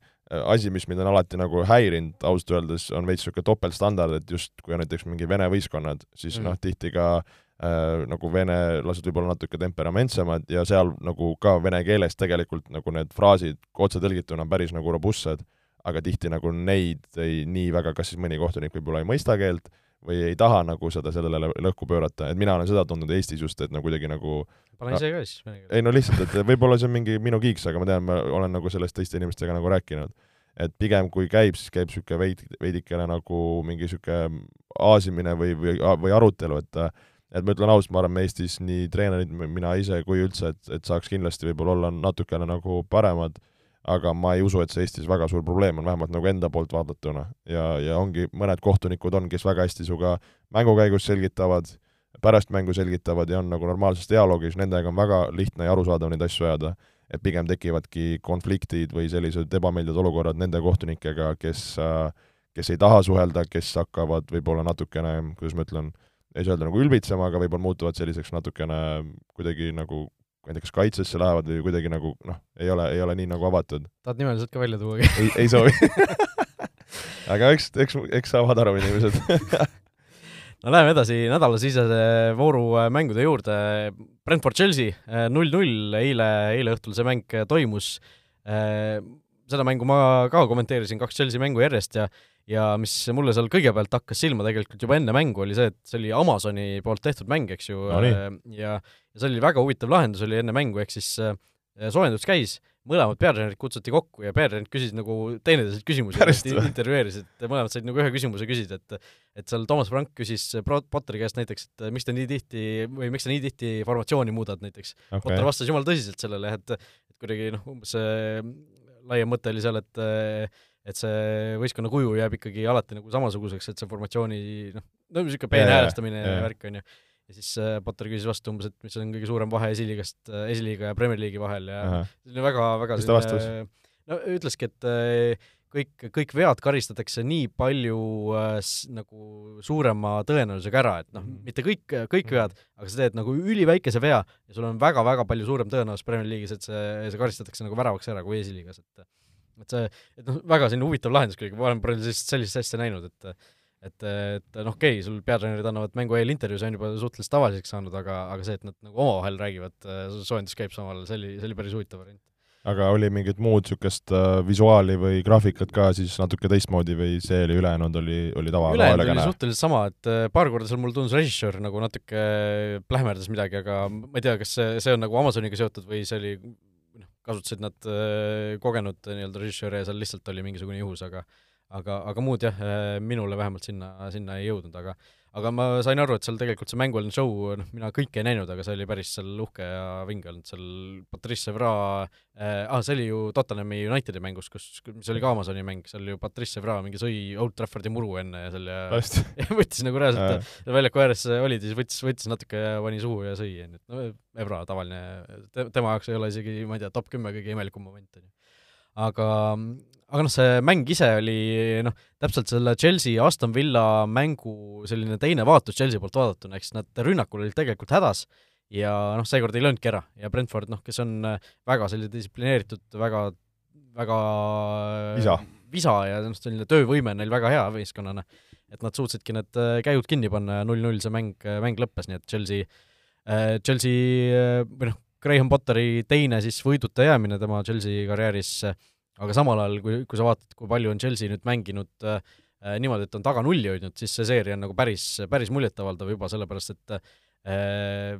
asi, mis mind on alati nagu häirinud ausalt öeldes, on veits niisugune topeltstandard, et just kui on näiteks mingi vene võistkonnad, siis mm. noh, tihti ka äh, nagu venelased võib-olla natuke temperamentsemad ja seal nagu ka vene keeles tegelikult nagu need fraasid otsetõlgituna päris nagu robustsed, aga tihti nagu neid ei nii väga, kas siis mõni kohtunik võib-olla ei mõista keelt või ei taha nagu seda sellele lõhku pöörata, et mina olen seda tundnud Eestis just, et nagu kuidagi nagu pane ise ka siis ei no lihtsalt, et võib-olla see on mingi minu kiiks, aga ma tean, ma olen nagu sellest teiste inimestega nagu rääkinud. et pigem kui käib, siis käib niisugune veid, veidikene nagu mingi niisugune aasimine või, või, või arutelu, et et ma ütlen ausalt, ma arvan, me Eestis nii treenerid, mina ise kui üldse, et, et saaks kindlasti võib-olla olla natukene nagu paremad aga ma ei usu, et see Eestis väga suur probleem on, vähemalt nagu enda poolt vaadatuna. ja, ja ongi, mõned kohtunikud on, kes väga hästi sinuga mängu käigus selgitavad, pärast mängu selgitavad ja on nagu normaalses dialoogis, nendega on väga lihtne ja arusaadav neid asju ajada. et pigem tekivadki konfliktid või sellised ebameeldivad olukorrad nende kohtunikega, kes, kes ei taha suhelda, kes hakkavad võib-olla natukene, kuidas ma ütlen, ei saa öelda nagu ülbitsema, aga võib-olla muutuvad selliseks natukene kuidagi nagu ma ei tea, kas kaitsesse lähevad või kuidagi nagu noh, ei ole, ei ole nii nagu avatud. tahad nimeliselt ka välja tuua? ei, ei soovi aga eks, eks, eks saavad aru inimesed no läheme edasi nädalasisese vooru äh, mängude juurde. Brentford-Chelsea äh, null-null, eile, eile õhtul see mäng äh, toimus. seda mängu ma ka kommenteerisin, kaks Chelsea mängu järjest ja ja mis mulle seal kõigepealt hakkas silma tegelikult juba enne mängu, oli see, et see oli Amazoni poolt tehtud mäng, eks ju no,, ja ja see oli väga huvitav lahendus, oli enne mängu, ehk siis äh, soojendus käis, mõlemad peatreenerid kutsuti kokku ja peatreenerid küsisid nagu teineteiselt küsimusi, intervjueerisid, mõlemad said nagu ühe küsimuse küsida, et et seal Toomas Frank küsis Potteri käest näiteks, et miks te nii tihti või miks sa nii tihti formatsiooni muudad näiteks. Okay.. Potter vastas jumala tõsiselt sellele, et et kuidagi noh, umbes see laiem mõte oli seal, et et see võistkonna kuju jääb ikkagi alati nagu samasuguseks, et see formatsiooni noh, no niisugune peene häälestamine ja värk, on ju ja siis äh, Potter küsis vastu umbes, et mis on kõige suurem vahe esiliigast äh,, esiliiga ja Premier League'i vahel ja see oli väga, väga mis ta vastas? no ütleski, et äh, kõik, kõik vead karistatakse nii palju äh, nagu suurema tõenäosusega ära, et noh, Mhm. mitte kõik, kõik vead, aga sa teed nagu üliväikese vea ja sul on väga-väga palju suurem tõenäosus Premier League'is, et see, see karistatakse nagu väravaks ära kui esiliigas, et et see, et noh, väga selline huvitav lahendus kuidagi, ma olen palju sellist, sellist asja näinud, et et, et noh, okei okay,, sul peatreenerid annavad mängu eel intervjuu, see on juba suhteliselt tavaliseks saanud, aga, aga see, et nad nagu omavahel räägivad äh, soojenduskäips samal ajal, see oli, see oli päris huvitav variant. Aga oli mingit muud niisugust äh, visuaali või graafikat ka siis natuke teistmoodi või see oli ülejäänud, oli, oli tava ülejäänud oli suhteliselt sama, et äh, paar korda seal mulle tundus režissöör nagu natuke plähmerdas midagi, aga ma ei tea, kas see, see on nagu Amazoniga seotud või see oli noh, kasutasid nad kogenud nii-öelda režissööri ja seal lihtsalt oli mingisugune juhus, aga aga, aga muud jah, minule vähemalt sinna, sinna ei jõudnud, aga aga ma sain aru, et seal tegelikult see mängueelne show, noh, mina kõike ei näinud, aga see oli päris seal uhke ja vinge olnud, seal Patrice Evra äh,, ah, see oli ju Tottenhami Unitedi mängus, kus, mis oli ka Amazoni mäng, seal ju Patrice Evra mingi sõi Old Traffordi muru enne ja seal ja, ja võttis nagu reaalselt äh. väljaku ääres olid ja siis võttis, võttis natuke ja pani suhu ja sõi, onju, et no Evra tavaline te,, tema jaoks ei ole isegi, ma ei tea, top kümme kõige imelikum moment, onju. aga aga noh, see mäng ise oli noh, täpselt selle Chelsea ja Aston Villa mängu selline teine vaatus Chelsea poolt vaadatuna, eks nad rünnakul olid tegelikult hädas ja noh, seekord ei löönudki ära. Ja Brentford noh, kes on väga selline distsiplineeritud, väga, väga visa, visa ja noh, selline töövõime on neil väga hea võistkonnana, et nad suutsidki need käjud kinni panna ja null-null see mäng, mäng lõppes, nii et Chelsea, Chelsea või noh, Graham Potteri teine siis võiduta jäämine tema Chelsea karjääris aga samal ajal, kui, kui sa vaatad, kui palju on Chelsea nüüd mänginud äh, niimoodi, et on taga nulli hoidnud, siis see seeria on nagu päris, päris muljetavaldav juba, sellepärast et äh,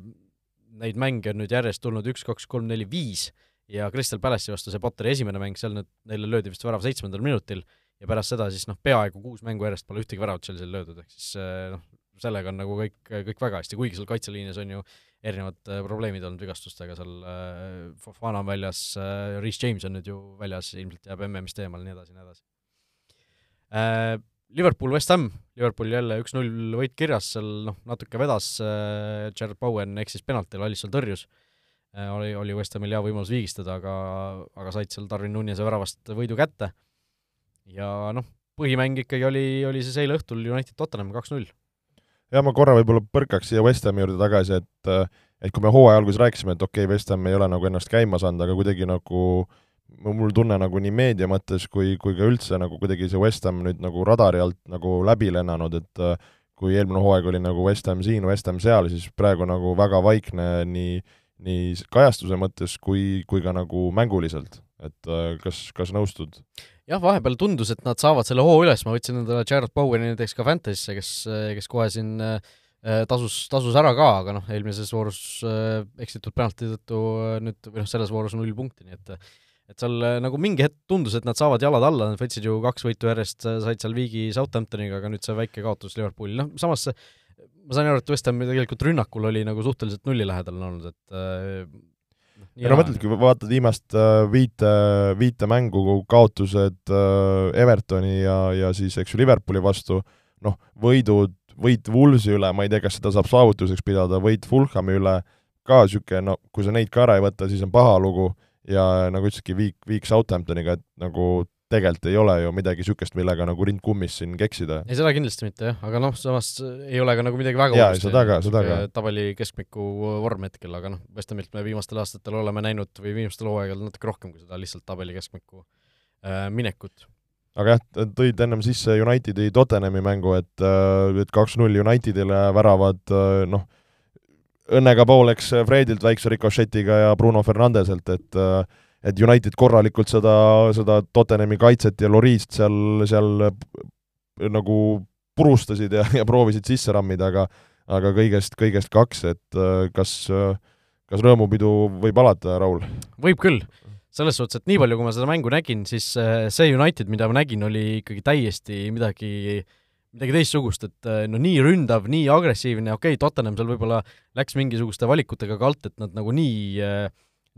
neid mänge on nüüd järjest tulnud üks, kaks, kolm, neli, viis ja Crystal Palace'i vastu see Potteri esimene mäng, seal nüüd neile löödi vist värav seitsmendal minutil ja pärast seda siis noh, peaaegu kuus mängu järjest pole ühtegi väravat Chelsea'l löödud, ehk siis noh, sellega on nagu kõik, kõik väga hästi, kuigi seal kaitseliinis on ju erinevad äh, probleemid olnud vigastustega, seal äh, Fofana on väljas äh,, Reece James on nüüd ju väljas, ilmselt jääb MM-ist eemale, nii edasi, nii edasi. Liverpool, West Ham, Liverpool jälle üks-null võit kirjas, seal noh, natuke vedas Jared Bowen eksis penaltil, Alisson tõrjus. Oli, oli West Hamil hea võimalus viigistada, aga, aga said seal Darwin Nunez'e väravast võidu kätte. Ja noh, põhimäng ikkagi oli, oli siis eile õhtul United Tottenham kaks-null jah, ma korra võib-olla põrkaks siia West Hami juurde tagasi, et et kui me hooaja alguses rääkisime, et okei okay,, West Ham ei ole nagu ennast käima saanud, aga kuidagi nagu mul tunne nagu nii meedia mõttes kui, kui ka üldse nagu kuidagi see West Ham nüüd nagu radari alt nagu läbi lennanud, et kui eelmine hooaeg oli nagu West Ham siin, West Ham seal, siis praegu nagu väga vaikne nii, nii kajastuse mõttes kui, kui ka nagu mänguliselt, et kas, kas nõustud? Jah, vahepeal tundus, et nad saavad selle hoo üles, ma võtsin endale Jared Boweni näiteks ka Fantasy'sse, kes, kes kohe siin tasus, tasus ära ka, aga noh, eelmises voorus eksitud penalti tõttu nüüd, või noh, selles voorus null punkti, nii et et seal nagu mingi hetk tundus, et nad saavad jalad alla, nad võtsid ju kaks võitu järjest, said seal viigi Southamptoniga, aga nüüd see väike kaotus Liverpooli, noh samas ma sain aru, et West Ham tegelikult rünnakul oli nagu suhteliselt nulli lähedal olnud, et ja no mõtled, kui vaatad viimast äh, viite, viite mängu, kaotused äh, Evertoni ja, ja siis eks ju Liverpooli vastu, noh, võidud, võit Woolsi üle, ma ei tea, kas seda saab saavutuseks pidada, võit Fulhami üle, ka niisugune, no kui sa neid ka ära ei võta, siis on paha lugu. Ja nagu ütlesidki, viik, viik Southamptoniga, et nagu tegelikult ei ole ju midagi niisugust, millega nagu rind kummis siin keksida. ei, seda kindlasti mitte jah, aga noh, samas ei ole ka nagu midagi väga jaa, seda ka, seda ka. tabeli keskmiku vorm hetkel, aga noh, West Hamilt me viimastel aastatel oleme näinud või viimastel hooaegadel natuke rohkem kui seda lihtsalt tabeli keskmiku äh, minekut. aga jah, tõid ennem sisse Unitedi Tottenhami mängu, et, et kaks-null Unitedile väravad noh, õnnega pooleks Fredilt väikse rikošetiga ja Bruno Fernandeselt, et äh, et United korralikult seda, seda Tottenhami kaitset ja Loriist seal, seal nagu purustasid ja, ja proovisid sisse rammida, aga aga kõigest, kõigest kaks, et kas, kas rõõmupidu võib alata, Raul? võib küll. selles suhtes, et nii palju, kui ma seda mängu nägin, siis see United, mida ma nägin, oli ikkagi täiesti midagi midagi teistsugust, et no nii ründav, nii agressiivne, okei okay,, Tottenham seal võib-olla läks mingisuguste valikutega ka alt, et nad nagu nii äh,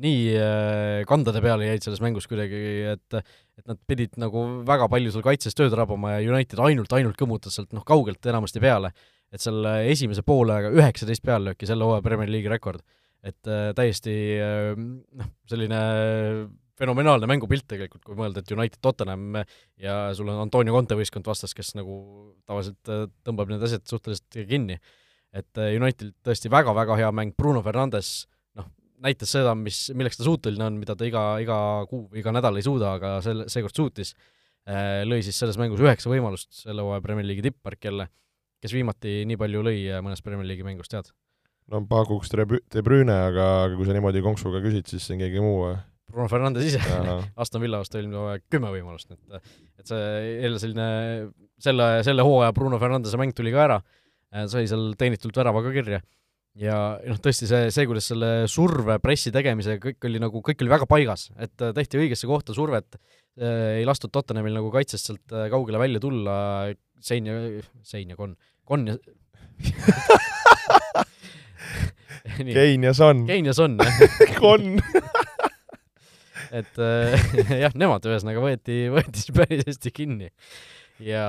nii äh, kandade peale jäid selles mängus kuidagi, et et nad pidid nagu väga palju seal kaitses tööd rabama ja United ainult, ainult kõmutas sealt noh, kaugelt enamasti peale. et seal esimese poolega üheksateist peallööki, selle hooaja Premier League'i rekord. et äh, täiesti äh, noh, selline fenomenaalne mängupilt tegelikult, kui mõelda, et United Tottenham ja sul on Antonio Conte võistkond vastas, kes nagu tavaliselt äh, tõmbab need asjad suhteliselt kinni. et äh, United tõesti väga-väga hea mäng, Bruno Fernandes noh, näitas seda, mis, milleks ta suuteline on, mida ta iga, iga kuu iga nädal ei suuda, aga selle, seekord suutis, äh, lõi siis selles mängus üheksa võimalust, selle hooaja Premier League'i tippmark jälle, kes viimati nii palju lõi mõnes Premier League'i mängus, tead? no pakuks De Bruyne, aga, aga kui sa niimoodi konksuga küsid, siis on keegi muu või? Bruno Fernandes ise Aston Villa vastu eelmine hooaeg kümme võimalust, et et see jälle selline selle, selle hooaja Bruno Fernandese mäng tuli ka ära, sai seal teenitult värava ka kirja. Ja noh, tõesti see, see, kuidas selle surve pressi tegemisega kõik oli nagu, kõik oli väga paigas, et tehti õigesse kohta survet, ei lastud Tottenhamil nagu kaitsest sealt kaugele välja tulla, Sein ja, Sein ja Kon, Kon ja Kein ja Son. Kein ja Son, jah. Kon et äh, jah, nemad ühesõnaga võeti, võeti siis päris hästi kinni. Ja,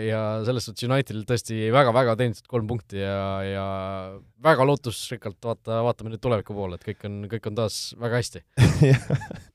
ja selles suhtes Unitedil tõesti väga-väga teenitud kolm punkti ja, ja väga lootusrikkalt vaata, vaatame nüüd tuleviku poole, et kõik on, kõik on taas väga hästi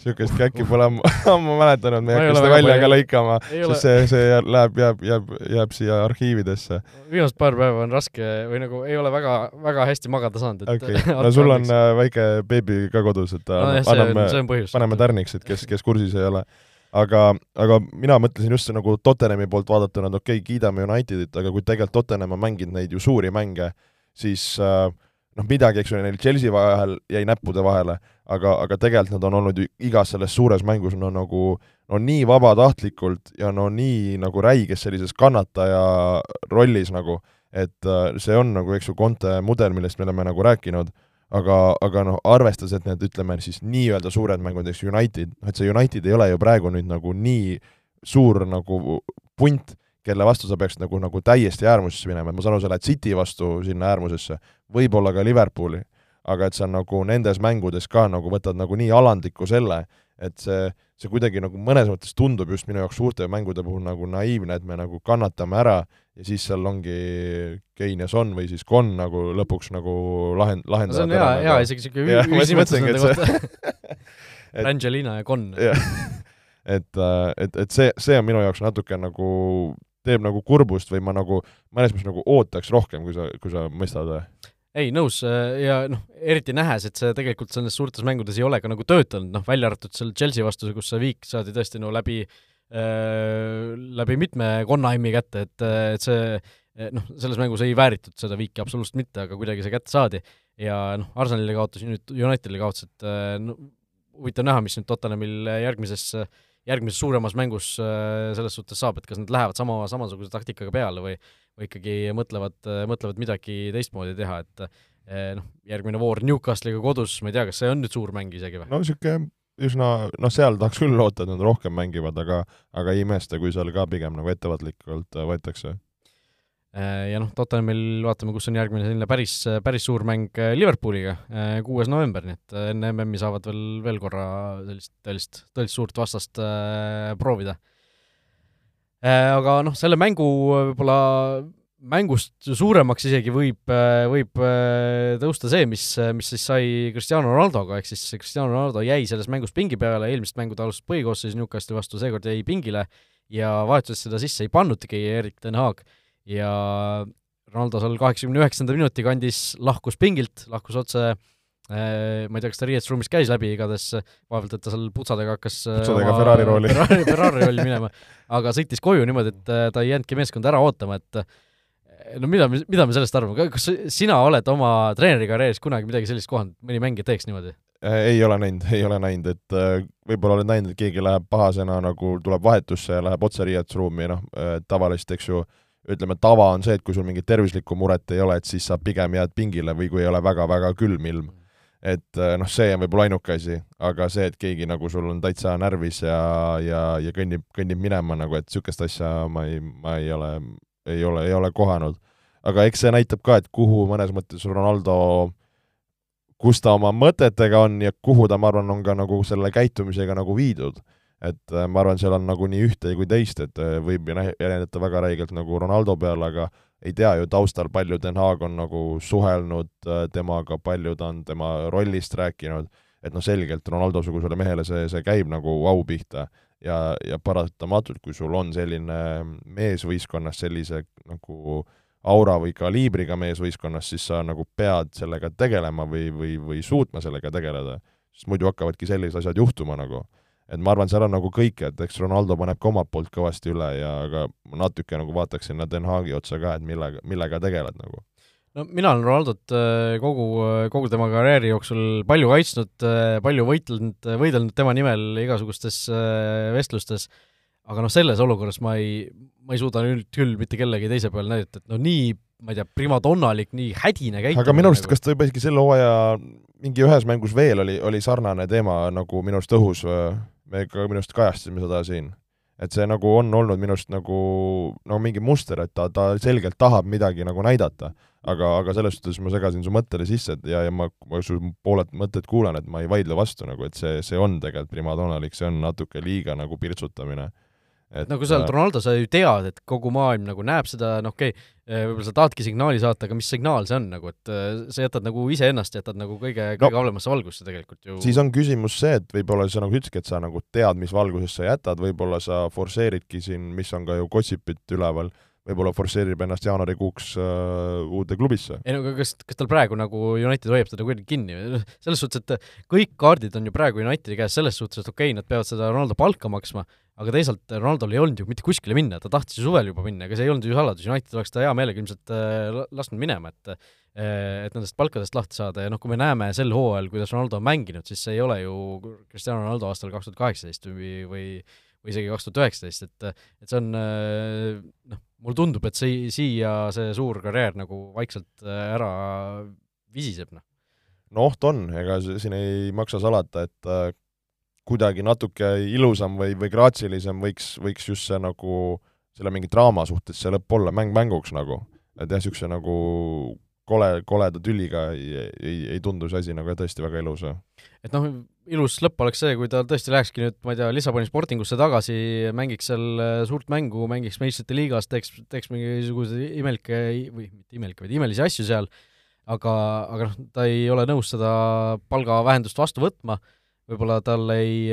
niisugust käkki pole ammu mäletanud, me ei hakka seda välja ka lõikama, sest see, see läheb, jääb, jääb, jääb siia arhiividesse. viimased paar päeva on raske või nagu ei ole väga, väga hästi magada saanud, et okei okay., no sul on äh, väike beebi ka kodus, et no, jah, anname, see põhjus. paneme tärniks, et kes, kes kursis ei ole. Aga, aga mina mõtlesin just nagu Tottenhami poolt vaadatuna, et okei okay,, kiidame Unitedit, aga kui tegelikult Tottenham on mänginud neid ju suuri mänge, siis äh, noh, midagi, eks ole, neil Chelsea vahel jäi näppude vahele, aga, aga tegelikult nad on olnud igas selles suures mängus no nagu no nii vabatahtlikult ja no nii nagu räiges sellises kannataja rollis nagu, et äh, see on nagu, eks ju, Conte mudel, millest me oleme nagu rääkinud, aga, aga noh, arvestades, et need, ütleme siis nii-öelda suured mängud, eks United, noh et see United ei ole ju praegu nüüd nagu nii suur nagu punt, kelle vastu sa peaksid nagu, nagu täiesti äärmusesse minema, et ma saan aru, sa lähed City vastu sinna äärmusesse, võib-olla ka Liverpooli, aga et sa nagu nendes mängudes ka nagu võtad nagu nii alandliku selle, et see, see kuidagi nagu mõnes mõttes tundub just minu jaoks suurte mängude puhul nagu naiivne, et me nagu kannatame ära ja siis seal ongi Kein ja Son või siis Kon nagu lõpuks nagu lahend-, lahendavad no see on hea, hea isegi niisugune ühisnimetus nende kohta. Angelina ja Kon. et, äh, et, et see, see on minu jaoks natuke nagu teeb nagu kurbust või ma nagu mõnes mõttes nagu ootaks rohkem, kui sa, kui sa mõistad ei, nõus äh, ja noh, eriti nähes, et see tegelikult selles suurtes mängudes ei ole ka nagu töötanud, noh, välja arvatud seal Chelsea vastu, kus see viik saadi tõesti no läbi äh, läbi mitme konnaimmi kätte, et, et see noh, selles mängus ei vääritud seda viiki absoluutselt mitte, aga kuidagi see kätte saadi. ja noh, Arsenalile kaotas, nüüd Unitedile kaotas, et äh, no huvitav näha, mis nüüd Tottenhamil järgmises äh, järgmises suuremas mängus äh, selles suhtes saab, et kas nad lähevad sama, samasuguse taktikaga peale või või ikkagi mõtlevad, mõtlevad midagi teistmoodi teha, et äh, noh, järgmine voor Newcastle'iga kodus, ma ei tea, kas see on nüüd suur mäng isegi või? no niisugune üsna, noh, seal tahaks küll loota, et nad rohkem mängivad, aga aga ei imesta, kui seal ka pigem nagu ettevaatlikult võetakse Äh, ja noh, Tottenhamil vaatame, kus on järgmine selline päris, päris suur mäng äh, Liverpooliga, äh, kuues november, nii et enne MM-i saavad veel, veel korra sellist tõelist, tõelist suurt vastast äh, proovida äh,. Aga noh, selle mängu võib-olla mängust suuremaks isegi võib, võib tõusta see, mis, mis siis sai Cristiano Ronaldoga, ehk siis Cristiano Ronaldo jäi selles mängus pingi peale, eelmist mängu ta alustas põhikoosseisus Newcastli vastu, seekord jäi pingile ja vahetusest seda sisse ei pannudki Erik ten Haag ja Ronaldo seal kaheksakümne üheksanda minuti kandis lahkus pingilt, lahkus otse äh, ma ei tea, kas ta riietusruumis käis läbi, igatahes vaevalt, et ta seal putsadega hakkas äh, putsadega Ferrari rooli. Ferrari, Ferrari rolli minema, aga sõitis koju niimoodi, et äh, ta ei jäänudki meeskonda ära ootama, et no mida, mida me sellest arvame, kas sina oled oma treenerikarjääris kunagi midagi sellist kohanud, mõni mängija teeks niimoodi? ei ole näinud, ei ole näinud, et võib-olla oled näinud, et keegi läheb pahasena nagu tuleb vahetusse ja läheb otse riietusruumi, noh, tavaliselt, eks ju, ütleme, tava on see, et kui sul mingit tervislikku muret ei ole, et siis sa pigem jääd pingile või kui ei ole väga-väga külm ilm. et äh, noh, see on võib-olla ainuke asi, aga see, et keegi nagu sul on täitsa närvis ja, ja, ja kõnnib, kõnnib minema nagu, et niisugust asja ma ei, ma ei ole, ei ole, ei ole kohanud. aga eks see näitab ka, et kuhu mõnes mõttes Ronaldo kus ta oma mõtetega on ja kuhu ta, ma arvan, on ka nagu selle käitumisega nagu viidud. Et äh, ma arvan, seal on nagu nii ühte kui teist, et äh, võib jäljendada väga räigelt nagu Ronaldo peale, aga ei tea ju taustal, palju Den Haag on nagu suhelnud äh, temaga, palju ta on tema rollist rääkinud, et noh, selgelt Ronaldo-sugusele mehele see, see käib nagu au pihta ja, ja paratamatult, kui sul on selline mees võistkonnas sellise nagu aura või kaliibriga mees võistkonnas, siis sa nagu pead sellega tegelema või, või, või suutma sellega tegeleda. sest muidu hakkavadki sellised asjad juhtuma nagu. et ma arvan, seal on nagu kõike, et eks Ronaldo paneb ka omalt poolt kõvasti üle ja aga natuke nagu vaataks sinna Den Haagi otsa ka, et millega, millega tegeled nagu no mina olen Ronaldot äh, kogu, kogu tema karjääri jooksul palju kaitsnud, äh, palju võitelnud, võidelnud tema nimel igasugustes äh, vestlustes, aga noh, selles olukorras ma ei, ma ei suuda nüüd küll mitte kellegi teise peale näidata, et no nii, ma ei tea, primadonnalik, nii hädine käitumine aga minu arust nagu..., kas ta juba isegi selle hooaja mingi ühes mängus veel oli, oli sarnane teema nagu minu arust õhus, me ka minu arust kajastasime seda siin et see nagu on olnud minu arust nagu no mingi muster, et ta, ta selgelt tahab midagi nagu näidata. aga, aga selles suhtes ma segasin su mõttele sisse, ja, ja ma, ma su pooled mõtted kuulan, et ma ei vaidle vastu nagu, et see, see on tegelikult primadonnalik, see on natuke liiga nagu pirtsutamine et no kui sa oled Ronaldo, sa ju tead, et kogu maailm nagu näeb seda, noh okei okay,, eh, võib-olla sa tahadki signaali saata, aga mis signaal see on nagu, et eh, sa jätad nagu iseennast, jätad nagu kõige, kõige no, halvemasse valgusse tegelikult ju. siis on küsimus see, et võib-olla sa nagu ütlesidki, et sa nagu tead, mis valguses sa jätad, võib-olla sa forsseeridki siin, mis on ka ju gossipit üleval võib-olla forsseerib ennast jaanuarikuuks äh, uude klubisse. ei no aga kas, kas tal praegu nagu United hoiab teda kuidagi kinni, selles suhtes, et kõik kaardid on ju praegu Unitedi käes selles suhtes, et okei okay,, nad peavad seda Ronaldo palka maksma, aga teisalt Ronaldol ei olnud ju mitte kuskile minna, ta tahtis ju suvel juba minna, ega see ei olnud ju saladus, United oleks ta hea meelega ilmselt äh, lasknud minema, et äh, et nendest palkadest lahti saada. Ja noh, kui me näeme sel hooajal, kuidas Ronaldo on mänginud, siis see ei ole ju Cristiano Ronaldo aastal kaks tuhat kaheksateist või, või või isegi kaks tuhat üheksateist, et et see on noh, mulle tundub, et see, siia see suur karjäär nagu vaikselt äh, ära visiseb, noh. no oht on, ega siin ei maksa salata, et äh, kuidagi natuke ilusam või, või graatsilisem võiks, võiks just see nagu selle mingi draama suhtes see lõpp olla, mäng mänguks nagu. et jah, niisuguse nagu kole, koleda tüliga ei, ei, ei tundu see asi nagu tõesti väga ilus. et noh, ilus lõpp oleks see, kui ta tõesti lähekski nüüd, ma ei tea, Lissaboni Sportingusse tagasi, mängiks seal äh, suurt mängu, mängiks meistrite liigas, teeks, teeks mingisuguseid imelikke või mitte imelikke, vaid imelisi asju seal, aga, aga noh, ta ei ole nõus seda palgavähendust vastu võtma võib-olla tal ei,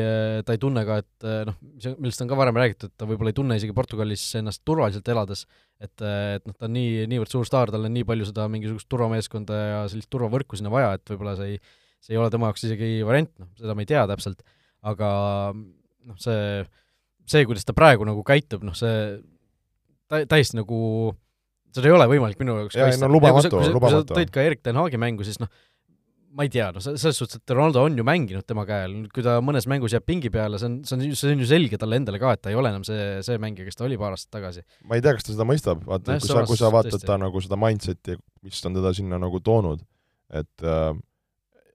ta ei tunne ka, et noh, millest on ka varem räägitud, ta võib-olla ei tunne isegi Portugalis ennast turvaliselt elades, et, et noh, ta on nii, niivõrd suur staar, tal on nii palju seda mingisugust turvameeskonda ja sellist turvavõrku sinna vaja, et võib-olla see ei, see ei ole tema jaoks isegi variant, noh, seda me ei tea täpselt, aga noh, see, see, kuidas ta praegu nagu käitub, noh see tä-, täiesti nagu seda ei ole võimalik minu jaoks kaitsta. no lubamatu, lubamatu. kui sa tõid ka Erik Ten Haagi mängu, siis noh, ma ei tea, noh, selles suhtes, et Ronaldo on ju mänginud tema käe all, kui ta mõnes mängus jääb pingi peale, see on, see on, see on ju selge talle endale ka, et ta ei ole enam see, see mängija, kes ta oli paar aastat tagasi. ma ei tea, kas ta seda mõistab, vaata, kui sa, kui sa vaatad tõesti. ta nagu seda mindset'i, mis on teda sinna nagu toonud, et äh,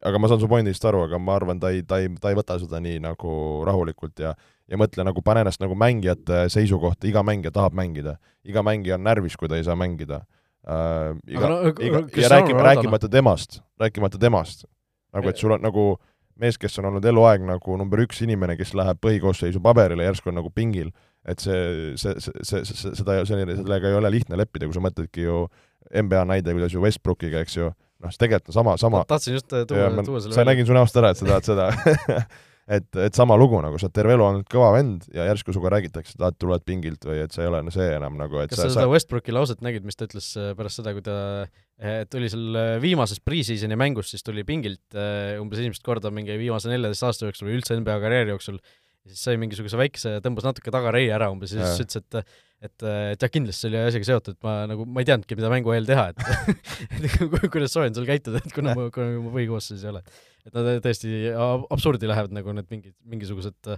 aga ma saan su pointist aru, aga ma arvan, ta ei, ta ei, ta ei võta seda nii nagu rahulikult ja ja mõtle nagu, pane ennast nagu mängijate seisukohta, iga mängija tahab mängida. iga mängija on närvis, kui ta ei saa mängida äh,. iga, no, iga, ja räägime, rääkimata temast, rääkimata temast. nagu, et sul on nagu mees, kes on olnud eluaeg nagu number üks inimene, kes läheb põhikoosseisu paberile, järsku on nagu pingil, et see, see, see, see, seda, sellega ei ole lihtne leppida, kui sa mõtledki ju NBA näide, kuidas ju Westbrookiga, eks ju, noh, see tegelikult on sama, sama. Tahtsin just tuua, tuua selle sa nägin su näost ära, et sa tahad seda et, et sama lugu nagu, sa oled terve elu olnud kõva vend ja järsku sinuga räägitakse, et ah, tuled pingilt või et sa ei ole no see enam nagu, et kas sa, sa seda Westbrooki lauset nägid, mis ta ütles äh, pärast seda, kui ta eh, tuli seal äh, viimases pre-season'i mängus, siis tuli pingilt äh, umbes esimest korda mingi viimase neljateist aasta jooksul või üldse NBA karjääri jooksul, siis sai mingisuguse väikese, tõmbas natuke tagareie ära umbes ja siis ütles, et et, et jah, kindlasti see oli asjaga seotud, ma nagu, ma ei teadnudki, mida mängu eel teha, et et kuidas soovin sul käituda, et kuna ma, kuna ma põhikoosseisus ei ole et nad tõesti absurdi lähevad nagu need mingid, mingisugused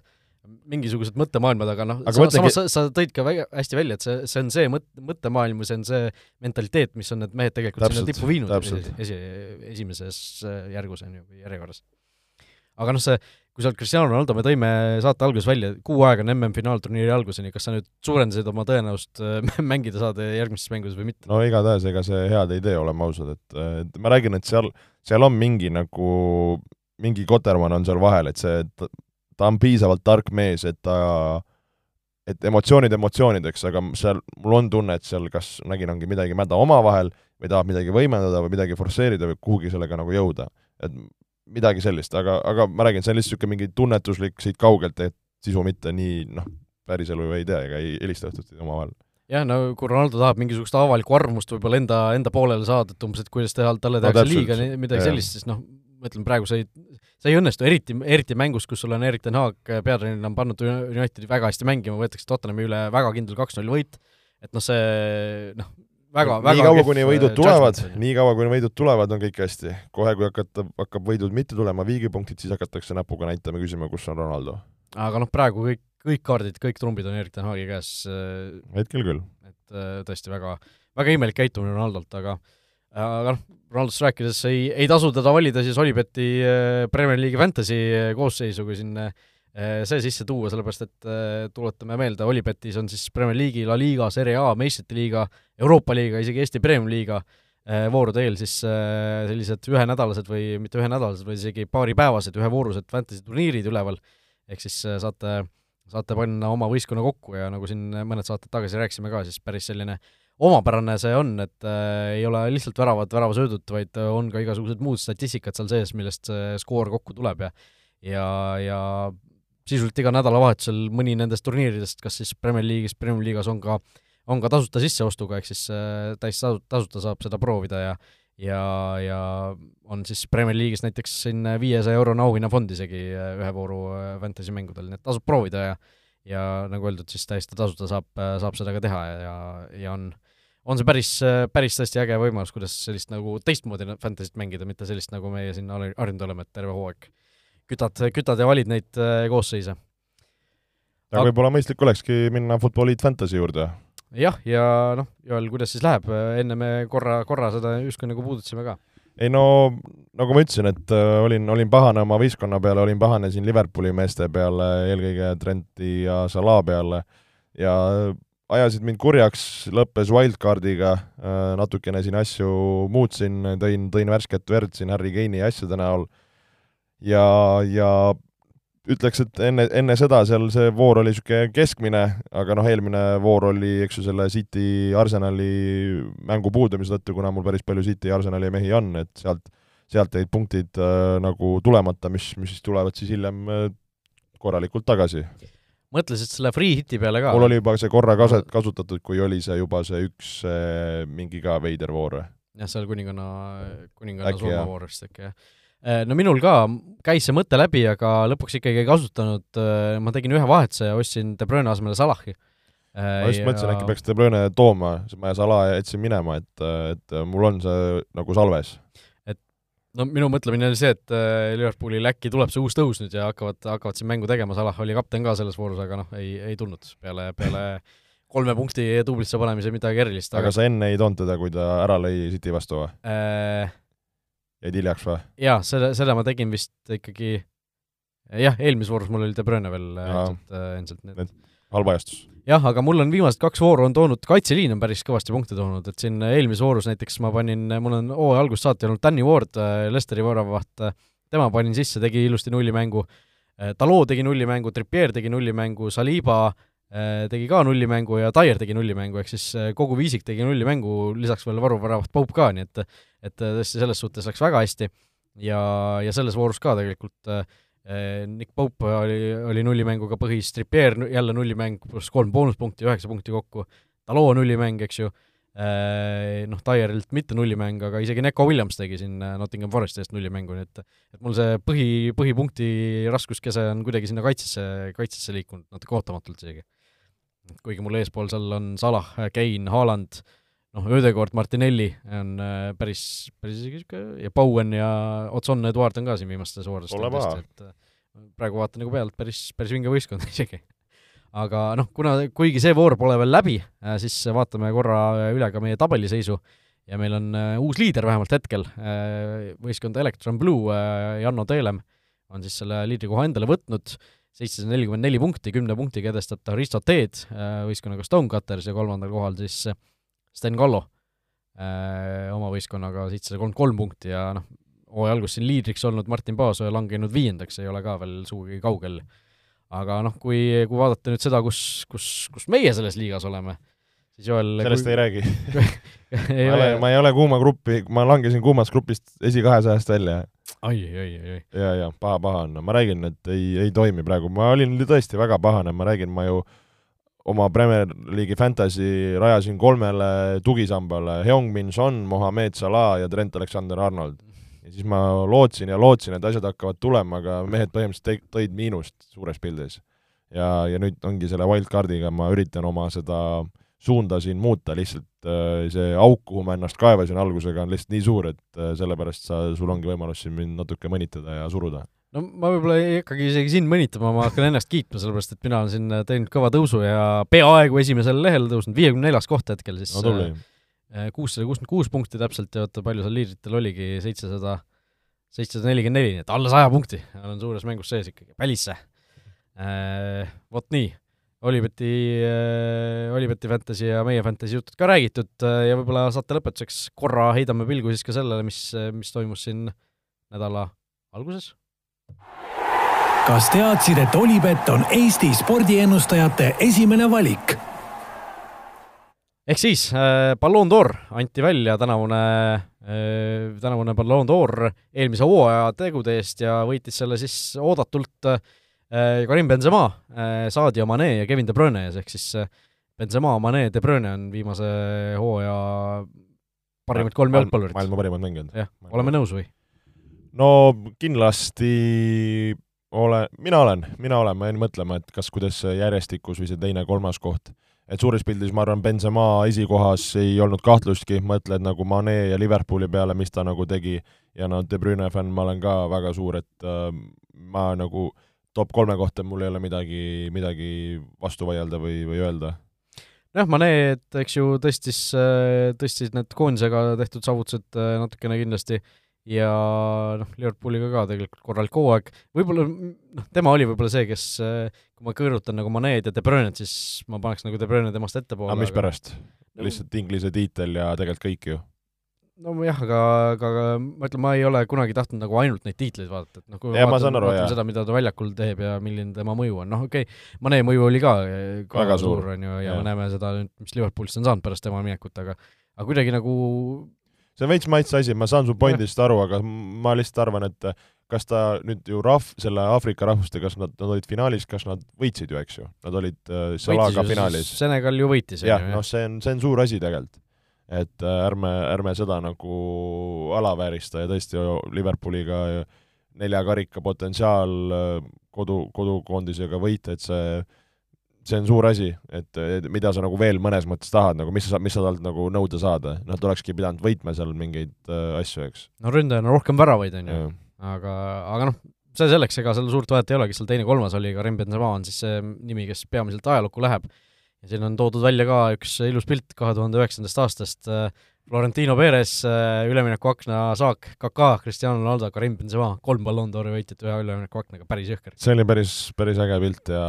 mingisugused mõttemaailmad, aga noh, sa, mõtlegi... samas sa, sa tõid ka väga hästi välja, et see, see on see mõt-, mõttemaailm või see on see mentaliteet, mis on need mehed tegelikult täpselt, sinna tippu viinud esi, esi, esimeses järgus, on ju, või järjekorras. aga noh, see, kui sa oled Cristiano Ronaldo, me tõime saate alguses välja, kuu aega on MM-finaalturniiri alguseni, kas sa nüüd suurendasid oma tõenäosust mängida saada järgmises mängus või mitte? no igatahes, ega see head ei tee, oleme ausad, et, et ma räägin, et seal seal on mingi nagu, mingi kotermann on seal vahel, et see, ta on piisavalt tark mees, et ta et emotsioonid emotsioonideks, aga seal, mul on tunne, et seal kas nägin, ongi midagi mäda omavahel või tahab midagi võimendada või midagi forsseerida või kuhugi sellega nagu jõuda. et midagi sellist, aga, aga ma räägin, see on lihtsalt niisugune mingi tunnetuslik siit kaugelt, et sisu mitte nii noh, päriselu ei tea ega ei helista õhtuti omavahel jah, no kui Ronaldo tahab mingisugust avalikku arvamust võib-olla enda, enda poolele saada, et umbes, et kuidas teha, talle tehakse no, liiga, midagi sellist, siis noh, ma ütlen praegu see ei, see ei õnnestu, eriti, eriti mängus, kus sul on Erik ten Haag peatreenerina on pannud Unitedi väga hästi mängima, võetakse Tottenhami üle väga kindel kaks-null võit, et noh, see noh, väga, väga nii kaua, kuni võidud tulevad, nii kaua, kuni võidud tulevad, on kõik hästi. kohe, kui hakata, hakkab võidud mitte tulema, viigipunktid, siis hakatakse näpuga näitama, küsima, kus on Ronaldo. aga noh, praegu kõik, kõik kaardid, kõik trumbid on Erik ten Haagi käes. Äh, hetkel küll. et äh, tõesti väga, väga imelik käitumine Ronaldolt, aga aga noh, Ronaldost rääkides ei, ei tasu teda valida siis Olibeti äh, Premier League'i Fantasy koosseisu, kui siin see sisse tuua, sellepärast et tuletame meelde, Olipetis on siis Premier League'i, La Liga, Serie A, meistrite liiga, Euroopa liiga, isegi Eesti Premium liiga voorude eel siis sellised ühenädalased või mitte ühenädalased, vaid isegi paaripäevased ühevoorused fantasy turniirid üleval, ehk siis saate saate panna oma võistkonna kokku ja nagu siin mõned saated tagasi rääkisime ka, siis päris selline omapärane see on, et äh, ei ole lihtsalt väravad, väravasöödud, vaid on ka igasugused muud statistikad seal sees, millest see skoor kokku tuleb ja ja, ja sisuliselt iga nädalavahetusel mõni nendest turniiridest, kas siis Premier League'is, Premier League'is on ka, on ka tasuta sisseostuga, ehk siis äh, täis tasuta saab seda proovida ja ja, ja on siis Premier League'is näiteks siin viiesaja eurone auhinnafond isegi äh, ühe vooru äh, fantasy mängudel, nii et tasub proovida ja ja nagu öeldud, siis täiesti tasuta saab, saab seda ka teha ja, ja on, on see päris, päris tõesti äge võimalus, kuidas sellist nagu teistmoodi fantasy't mängida, mitte sellist, nagu meie siin harjunud oleme, et terve hooaeg kütad, kütad ja valid neid koosseise. aga võib-olla mõistlik olekski minna Football League Fantasy juurde jah, ja noh, Joel, kuidas siis läheb, enne me korra, korra seda justkui nagu puudutasime ka. ei no nagu ma ütlesin, et äh, olin, olin pahane oma võistkonna peale, olin pahane siin Liverpooli meeste peale, eelkõige Trenti ja Salah peale ja ajasid mind kurjaks, lõppes wildcardiga, äh, natukene siin asju muutsin, tõin, tõin värsket verd siin Harry Kane'i asjade näol ja, ja ütleks, et enne, enne seda seal see voor oli niisugune keskmine, aga noh, eelmine voor oli, eks ju, selle City Arsenali mängu puudumise tõttu, kuna mul päris palju City Arsenali mehi on, et sealt, sealt jäid punktid äh, nagu tulemata, mis, mis siis tulevad siis hiljem äh, korralikult tagasi. mõtlesid selle free hiti peale ka? mul oli juba see korra kaset-, kasutatud, kui oli see juba see üks äh, mingi ka veider voor. jah, seal kuninganna, kuninganna surmavoor vist äkki, jah no minul ka käis see mõte läbi, aga lõpuks ikkagi ei kasutanud, äh, ma tegin ühe vahetuse ja ostsin De Bruyne asemele Salahi. ma just ja... mõtlesin, äkki peaks De Bruyne tooma, ma Salah jätsin minema, et, et mul on see nagu salves. et no minu mõtlemine oli see, et äh, Liverpoolil äkki tuleb see uus tõus nüüd ja hakkavad, hakkavad siin mängu tegema, Salah oli kapten ka selles voorus, aga noh, ei, ei tulnud peale, peale kolme punkti dublisse panemise midagi erilist. aga sa enne ei toonud teda, kui ta ära lõi City vastu või äh,? Jäid hiljaks või? jaa, selle, selle ma tegin vist ikkagi jah, eelmises voorus mul oli De Bruyne veel äh, endiselt, äh, endiselt need halb ajastus. jah, aga mul on viimased kaks vooru on toonud, kaitseliin on päris kõvasti punkte toonud, et siin eelmises voorus näiteks ma panin, mul on hooaja algusest saati olnud Danny Ward, äh, Lesteri väravavaht, tema panin sisse, tegi ilusti nullimängu, Taloo tegi nullimängu, Trippier tegi nullimängu, Saliba tegi ka nullimängu ja Dyer tegi nullimängu, ehk siis kogu viisik tegi nullimängu, lisaks veel varuväravat Pope ka, nii et et äh, tõesti selles suhtes läks väga hästi. Ja, ja selles voorus ka tegelikult äh, Nick Pope oli, oli nullimänguga põhis, Trippier jälle nullimäng, pluss kolm boonuspunkti, üheksa punkti kokku, Taloo nullimäng, eks ju, äh, noh, Dyerilt mitte nullimäng, aga isegi Neko Williams tegi siin äh, Nottingham Foresti eest nullimängu, nii et et mul see põhi, põhipunkti raskuskese on kuidagi sinna kaitsesse, kaitsesse liikunud natuke ootamatult isegi. Kuigi mul eespool seal on Salah, Kane, Haaland noh, Ödegord, Martinelli on äh, päris, päris isegi niisugune ja Bowen ja Otson Eduard on ka siin viimastes tõesti, et äh, praegu vaatan nagu pealt, päris, päris vinge võistkond isegi. aga noh, kuna, kuigi see voor pole veel läbi, äh, siis vaatame korra üle ka meie tabeliseisu. Ja meil on uus liider vähemalt hetkel, võistkond Electron Blue, Janno Teelem on siis selle liidrikoha endale võtnud, seitsesada nelikümmend neli punkti, kümne punktiga edestab ta Risto Teed võistkonnaga Stonecutters ja kolmandal kohal siis Sten Kallo äh, oma võistkonnaga seitsesada kolmkümmend kolm punkti ja noh, hooaja alguses siin liidriks olnud Martin Paasoja langenud viiendaks, ei ole ka veel sugugi kaugel. aga noh, kui, kui vaadata nüüd seda, kus, kus, kus meie selles liigas oleme, siis Joel sellest kui... ei räägi ei ma, ole ma ei ole kuuma gruppi, ma langesin kuumast grupist esikahesajast välja. oi, oi, oi, oi. ja, ja paha, paha on, ma räägin, et ei, ei toimi praegu, ma olin tõesti väga pahane, ma räägin, ma ju oma Premier League'i fantasy rajasin kolmele tugisambale, Heung-Min Son, Mohamed Salah ja Trent Alexander-Arnold. ja siis ma lootsin ja lootsin, et asjad hakkavad tulema, aga mehed põhimõtteliselt tõid miinust suures pildis. ja, ja nüüd ongi selle wildcardiga, ma üritan oma seda äh, suunda siin muuta, lihtsalt äh, see auk, kuhu ma ennast kaevasin algusega, on lihtsalt nii suur, et äh, sellepärast sa, sul ongi võimalus siin mind natuke mõnitada ja suruda. no ma võib-olla ei hakkagi isegi sind mõnitama, ma hakkan ennast kiitma, sellepärast et mina olen siin äh, teinud kõva tõusu ja peaaegu esimesele lehele tõusnud, viiekümne neljas koht hetkel siis no kuussada kuuskümmend kuus punkti täpselt ja oota, palju seal liidritel oligi, seitsesada, seitsesada nelikümmend neli, nii et alla saja punkti olen suures mängus sees ikkagi, pälisse. Vot nii Olibeti, äh, Olibeti Fantasy ja meie Fantasy jutud ka räägitud äh, ja võib-olla saate lõpetuseks korra heidame pilgu siis ka sellele, mis, mis toimus siin nädala alguses. kas teadsid, et Olipet on Eesti spordiennustajate esimene valik? ehk siis äh, Ballon d'Or anti välja tänavune äh,, tänavune Ballon d'Or eelmise hooaja tegude eest ja võitis selle siis oodatult äh, Äh, Karim Benzema, äh, Sadio Mane ja Kevin De Bruyne ees, ehk siis äh, Benzema, Mane, De Bruyne on viimase hooaja parimad kolm jalgpallurit. maailma parimad mängijad. jah, oleme nõus või? no kindlasti ole, mina olen, mina olen, ma jäin mõtlema, et kas, kuidas järjestikus või see teine-kolmas koht. et suures pildis ma arvan, Benzema esikohas ei olnud kahtlustki, mõtled nagu Mane ja Liverpooli peale, mis ta nagu tegi, ja no De Bruyne fänn ma olen ka väga suur, et äh, ma nagu äh, top kolme kohta mul ei ole midagi, midagi vastu vaielda või, või öelda. jah, Mane, et eks ju tõstis, tõstis need koondisega tehtud saavutused äh, natukene kindlasti ja noh, Liverpooliga ka tegelikult korralik hooaeg, võib-olla noh, tema oli võib-olla see, kes äh, kui ma kõrvutan nagu Maneed ja De Bruyne't, siis ma paneks nagu De Bruyne temast ettepoole. aga mispärast no,? lihtsalt Inglise tiitel ja tegelikult kõik ju nojah, aga, aga, aga ma ütlen, ma ei ole kunagi tahtnud nagu ainult neid tiitleid vaadata, et noh, kui ja, vaatan, vaatan seda, mida ta väljakul teeb ja milline tema mõju on, noh okei okay,, Mane mõju oli ka, ka väga suur, on ju, ja, ja me näeme seda nüüd, mis Liverpoolist on saanud pärast tema minekut, aga aga kuidagi nagu see on veits maitse asi, ma saan su pointist aru, aga ma lihtsalt arvan, et kas ta nüüd ju rahv-, selle Aafrika rahvuste, kas nad, nad olid finaalis, kas nad võitsid ju, eks ju? Nad olid äh, Salaga finaalis. Senegal ju võitis, on ju, jah? noh, see on, see on suur asi tegelikult et äh, ärme, ärme seda nagu alaväärista ja tõesti Liverpooliga nelja karika potentsiaal äh, kodu, kodukoondisega võita, et see see on suur asi, et, mida sa nagu veel mõnes mõttes tahad, nagu mis sa, mis sa talt nagu nõuda saad, nad olekski pidanud võitma seal mingeid äh, asju, eks. no ründajana rohkem väravaid, on ju, aga, aga noh, see selleks, ega seal suurt vahet ei ole, kes seal teine-kolmas oli, Karim Benzema on siis see nimi, kes peamiselt ajalukku läheb ja siin on toodud välja ka üks ilus pilt kahe tuhande üheksandast aastast, äh, Florentino Perez, äh, üleminekuakna saak, Kaká, Cristiano Ronaldo, Karim Benzema, kolm Ballon d'Ori võitjat ühe üleminekuaknaga, päris jõhker. see oli päris, päris äge pilt ja,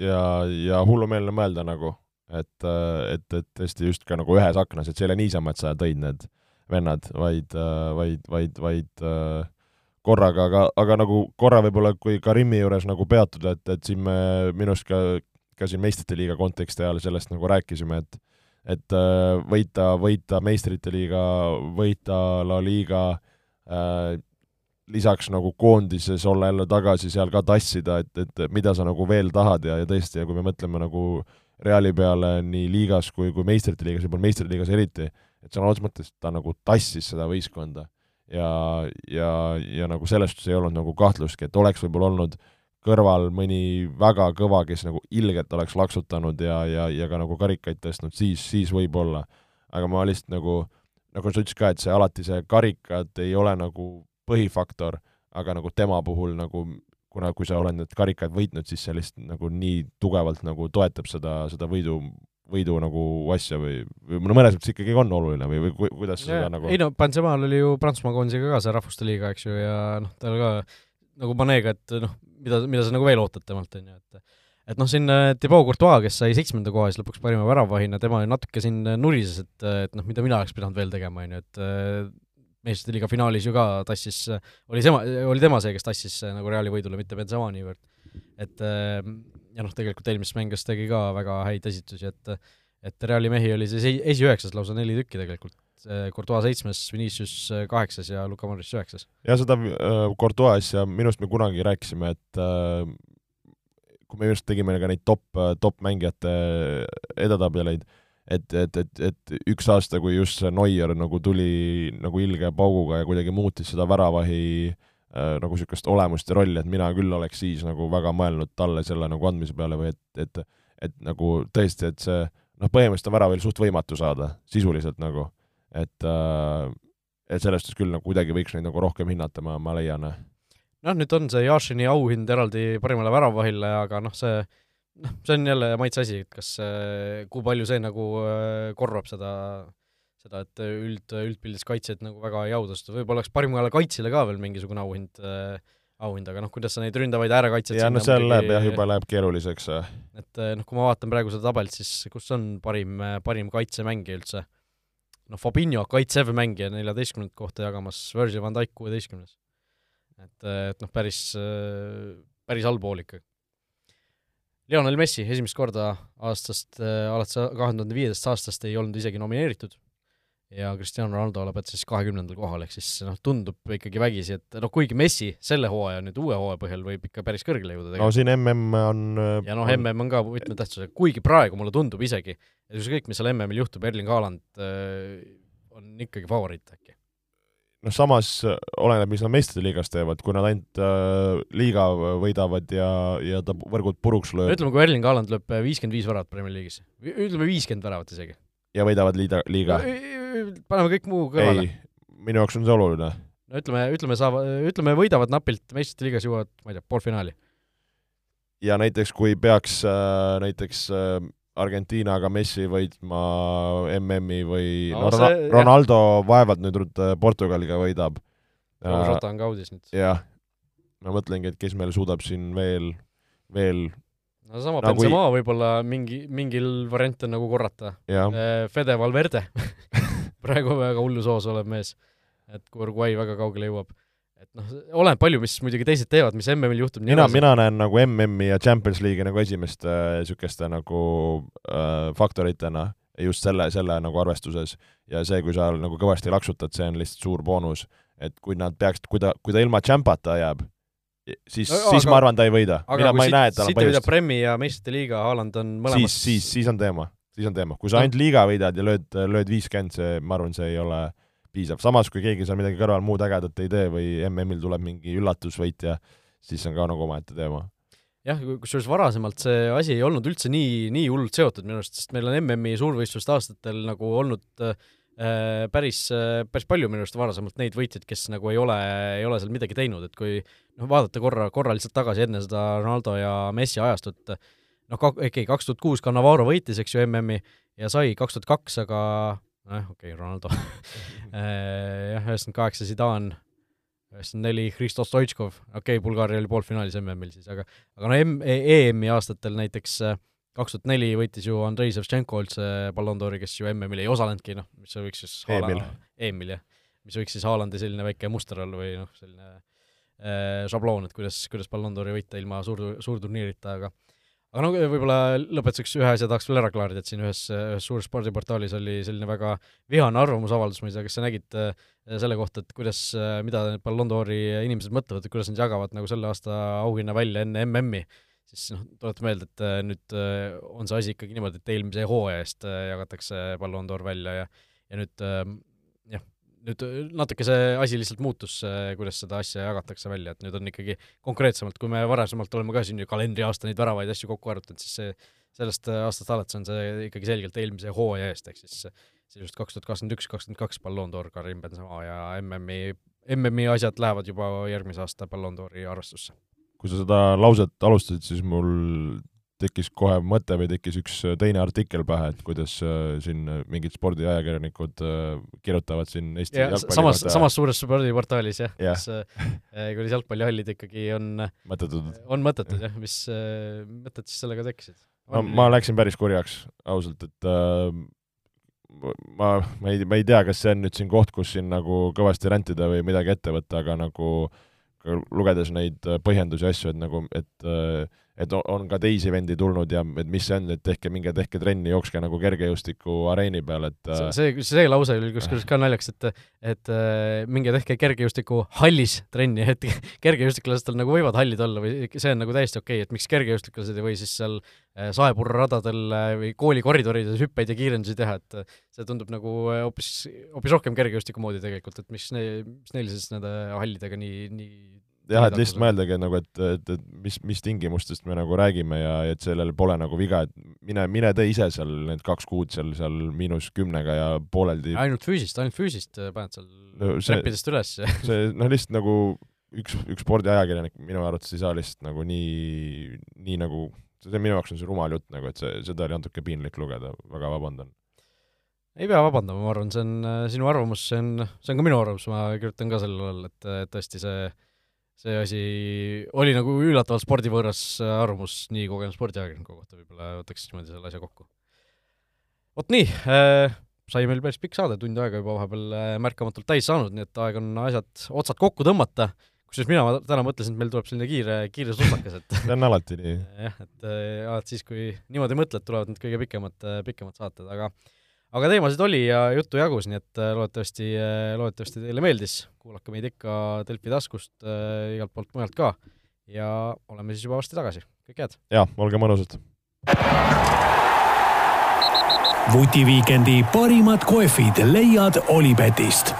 ja, ja hullumeelne mõelda nagu, et, äh, et, et tõesti just ka nagu ühes aknas, et see ei ole niisama, et sa tõid need vennad, vaid, vaid, vaid, vaid korraga, aga, aga nagu korra võib-olla, kui Karimi juures nagu peatuda, et, et siin me minu arust ka ka siin meistrite liiga konteksti ajal sellest nagu rääkisime, et et äh, võita, võita meistrite liiga, võita La Liga äh,, lisaks nagu koondises olla jälle tagasi seal ka tassida, et, et mida sa nagu veel tahad ja, ja tõesti, ja kui me mõtleme nagu Reali peale nii liigas kui, kui meistrite liigas, võib-olla meistrite liigas eriti, et sõna otseses mõttes ta nagu tassis seda võistkonda. ja, ja, ja nagu selles suhtes ei olnud nagu kahtlustki, et oleks võib-olla olnud äh, kõrval mõni väga kõva, kes nagu ilgelt oleks laksutanud ja, ja, ja ka nagu karikaid tõstnud, siis, siis võib-olla. aga ma lihtsalt nagu, nagu sa ütlesid ka, et see alati see karikad ei ole nagu põhifaktor, aga nagu tema puhul nagu kuna, kui sa oled need karikad võitnud, siis see lihtsalt nagu nii tugevalt nagu toetab seda, seda võidu, võidu nagu asja või, või no mõnes mõttes ikkagi on oluline või, või ku, kuidas ja, seda nagu ei no Benzemaal oli ju Prantsusmaa koondisega ka see rahvuste liiga, eks ju, ja noh, tal ka nagu Panega, et noh, mida, mida sa nagu veel ootad temalt, on ju, et et noh, siin äh, Thibaut Courtois, kes sai seitsmenda koha siis lõpuks parima väravahina, tema natuke siin äh, nurises, et, äh, et noh, mida mina oleks pidanud veel tegema, on ju, et meistrite liiga finaalis ju ka tassis, oli tema, oli tema see, kes tassis nagu Reali võidule, mitte Benzema niivõrd. et ja noh, tegelikult eelmises mängus tegi ka väga häid esitusi, et et Reali mehi oli siis esi- esiüheksas lausa neli tükki tegelikult, Courtois seitsmes, Vinicius kaheksas ja Luka Modric üheksas. ja seda äh, Courtois asja minu arust me kunagi rääkisime, et äh, kui me just tegime ka neid top, top mängijate edetabeleid, et, et, et, et üks aasta, kui just see Neuer nagu tuli nagu ilge pauguga ja kuidagi muutis seda väravahi äh, nagu niisugust olemust ja rolli, et mina küll oleks siis nagu väga mõelnud talle selle nagu andmise peale või et, et et nagu tõesti, et see noh, põhimõtteliselt on väravil suht võimatu saada, sisuliselt nagu, et äh, et selles suhtes küll nagu kuidagi võiks neid nagu rohkem hinnata, ma, ma leian noh, nüüd on see Jašini auhind eraldi parimale väravahile, aga noh, see noh, see on jälle maitse asi, et kas, kui palju see nagu äh, korvab seda, seda, et üld, üldpildis kaitsjad nagu väga ei audusta, võib-olla oleks parimale kaitsjale ka veel mingisugune auhind äh,, auhind, aga noh, kuidas sa neid ründavaid äärekaitsjaid ja no seal muidugi... läheb jah, juba läheb keeruliseks. et noh, kui ma vaatan praegu seda tabelit, siis kus on parim, parim kaitsemängija üldse? Noh, Fabinho, kaitsev mängija, neljateistkümnendat kohta jagamas, Virgil van Dijk kuueteistkümnes et, et noh, päris, päris halb hool ikkagi. Lionel Messi esimest korda aastast, alates kahe tuhande viiendast aastast ei olnud isegi nomineeritud ja Cristiano Ronaldo lõpetas siis kahekümnendal kohal, ehk siis noh, tundub ikkagi vägisi, et noh, kuigi Messi selle hooaja, nüüd uue hooaja põhjal võib ikka päris kõrgele jõuda tegelikult. no siin mm on ja noh, mm on ka võtmetähtsusega, kuigi praegu mulle tundub isegi, et ükskõik, mis seal MM-il juhtub, Erling Haaland äh, on ikkagi favoriit äkki noh, samas äh, oleneb, mis nad meistrite liigas teevad, kui nad ainult äh, liiga võidavad ja, ja ta võrgud puruks lööb. ütleme, kui Erling Haaland lööb äh, viiskümmend viis väravat Premier League'is, ütleme viiskümmend väravat isegi. Ja võidavad liida, liiga paneme kõik muu kõrvale. ei, minu jaoks on see oluline. no ütleme, ütleme saavad, ütleme võidavad napilt, meistrite liigas jõuavad, ma ei tea, poolfinaali. ja näiteks, kui peaks äh, näiteks äh, Argentiinaga Messi võitma MM-i või no, no see, Ronaldo jah. vaevalt nüüd Portugaliga võidab. Jota on ka audis nüüd. jah, ma mõtlengi, et kes meil suudab siin veel, veel no sama nagu Benzema i... võib-olla mingi, mingil variant on nagu korrata. Äh, Fede Valverde praegu väga hullus hoos olev mees, et kui Uruguay väga kaugele jõuab et noh, oleneb palju, mis muidugi teised teevad, mis MM-il juhtub. mina, mina näen nagu MM-i ja Champions League'i nagu esimeste niisuguste äh, nagu äh, faktoritena just selle, selle nagu arvestuses. ja see, kui sa nagu kõvasti laksutad, see on lihtsalt suur boonus. et kui nad peaksid, kui ta, kui ta ilma Champata jääb, siis no,, siis aga, ma arvan, ta ei võida. mina, ma ei näe, et tal on põhjust. Võidab Premi ja meistrite liiga, Haaland on mõlemas siis, siis, siis on teema, siis on teema. kui sa ainult liiga võidad ja lööd, lööd viiskümmend, see, ma arvan, see ei ole piisab, samas kui keegi seal midagi kõrval muud ägedat ei tee või MM-il tuleb mingi üllatusvõitja, siis see on ka nagu omaette teema. jah, kusjuures varasemalt see asi ei olnud üldse nii, nii hullult seotud minu arust, sest meil on MM-i suurvõistluste aastatel nagu olnud äh, päris, päris palju minu arust varasemalt neid võitjaid, kes nagu ei ole, ei ole seal midagi teinud, et kui noh, vaadata korra, korra lihtsalt tagasi enne seda Ronaldo ja Messi ajastut, noh, okei kaks tuhat kuus Cannavaro võitis, eks ju, MM-i ja sai kaks tuhat kaks, aga nojah, okei okay,, Ronaldo. Äh, jah, üheksakümmend kaheksa Zidane, üheksakümmend neli Hristo Stoitškov, okei okay,, Bulgaaria oli poolfinaalis MM-il siis, aga aga no M-, EM-i aastatel näiteks äh, kaks tuhat neli võitis ju Andrei Ševtšenko üldse Ballon d'Ori, kes ju MM-il ei osalenudki, noh, mis võiks siis EM-il, EM-il jah, mis võiks siis Haalandi selline väike muster olla või noh, selline äh, šabloon, et kuidas, kuidas Ballon d'Ori võita ilma suur, suurturniirita, aga aga no võib-olla lõpetuseks ühe asja tahaks veel ära klaarida, et siin ühes, ühes suures spordiportaalis oli selline väga vihane arvamusavaldus, ma ei tea, kas sa nägid äh, selle kohta, et kuidas, äh, mida need Ballon d'Ori inimesed mõtlevad, et kuidas nad jagavad nagu selle aasta auhinna välja enne MM-i, siis noh, tuleta meelde, et äh, nüüd on see asi ikkagi niimoodi, et eelmise hooaja eest jagatakse Ballon d'Or välja ja ja nüüd nüüd äh, natuke see asi lihtsalt muutus, kuidas seda asja jagatakse välja, et nüüd on ikkagi konkreetsemalt, kui me varasemalt oleme ka siin ju kalendriaasta neid väravaid asju kokku arvutanud, siis see, sellest äh, aastast alates on see ikkagi selgelt eelmise hooaja eest, ehk siis sisuliselt kaks tuhat kakskümmend üks, kakskümmend kaks Ballon d'Or Karim Benzema ja MM-i, MM-i asjad lähevad juba järgmise aasta Ballon d'Ori arvestusse. Kui sa seda lauset alustasid, siis mul tekkis kohe mõte või tekkis üks äh, teine artikkel pähe, et kuidas äh, siin äh, mingid spordiajakirjanikud kirjutavad siin Eesti ja, samas, samas suures spordiportaalis jah ja., kus äh, kuidas jalgpallihallid ikkagi on mõttetud, on mõttetud jah, mis äh, mõtted siis sellega tekkisid? ma, ma läksin päris kurjaks, ausalt, et äh, ma, ma ei, ma ei tea, kas see on nüüd siin koht, kus siin nagu kõvasti rändida või midagi ette võtta, aga nagu lugedes neid põhjendusi ja asju, et nagu, et et on ka teisi vendi tulnud ja et mis see on, et tehke, minge tehke trenni, jookske nagu kergejõustiku areeni peal, et see, see, see lause oli kusjuures ka naljakas, et et äh, minge tehke kergejõustiku hallis trenni, et kergejõustiklastel nagu võivad hallid olla või see on nagu täiesti okei okay,, et miks kergejõustiklased ei või siis seal äh, saepurraradadel äh, või kooli koridorides hüppeid ja kiirendusi teha, et see tundub nagu hoopis, hoopis rohkem kergejõustiku moodi tegelikult, et miks ne-, mis neil siis nende hallidega nii, nii jah, et lihtsalt mõeldagi nagu, et, et, et mis, mis tingimustest me nagu räägime ja et sellel pole nagu viga, et mine, mine tee ise seal need kaks kuud seal, seal miinus kümnega ja pooleldi. ainult füüsist, ainult füüsist äh, paned seal no, treppidest üles see noh, lihtsalt nagu üks, üks spordiajakirjanik minu arvates ei saa lihtsalt nagu nii, nii nagu, see minu jaoks on see rumal jutt nagu, et see, seda oli natuke piinlik lugeda, väga vabandan ei pea vabandama, ma arvan, see on äh, sinu arvamus, see on, see on ka minu arvamus, ma kirjutan ka sellele alla, et, et tõesti see see asi oli nagu üllatavalt spordivõõras arvamus nii kogenud spordiajakirjaniku kohta, võib-olla võtaks niimoodi selle asja kokku. vot nii äh,, sai meil päris pikk saade, tund aega juba vahepeal äh, märkamatult täis saanud, nii et aeg on asjad, otsad kokku tõmmata, kusjuures mina täna mõtlesin, et meil tuleb selline kiire, kiire sutsakas, et see on alati nii. jah, et äh, alati siis, kui niimoodi mõtled, tulevad need kõige pikemad, äh, pikemad saated, aga aga teemasid oli ja juttu jagus, nii et äh, loodetavasti, äh, loodetavasti teile meeldis, kuulake meid ikka Delfi taskust äh,, igalt poolt mujalt ka ja oleme siis juba varsti tagasi, kõike head! jaa, olge mõnusad! vutiviikendi parimad kohvid leiad Olipetist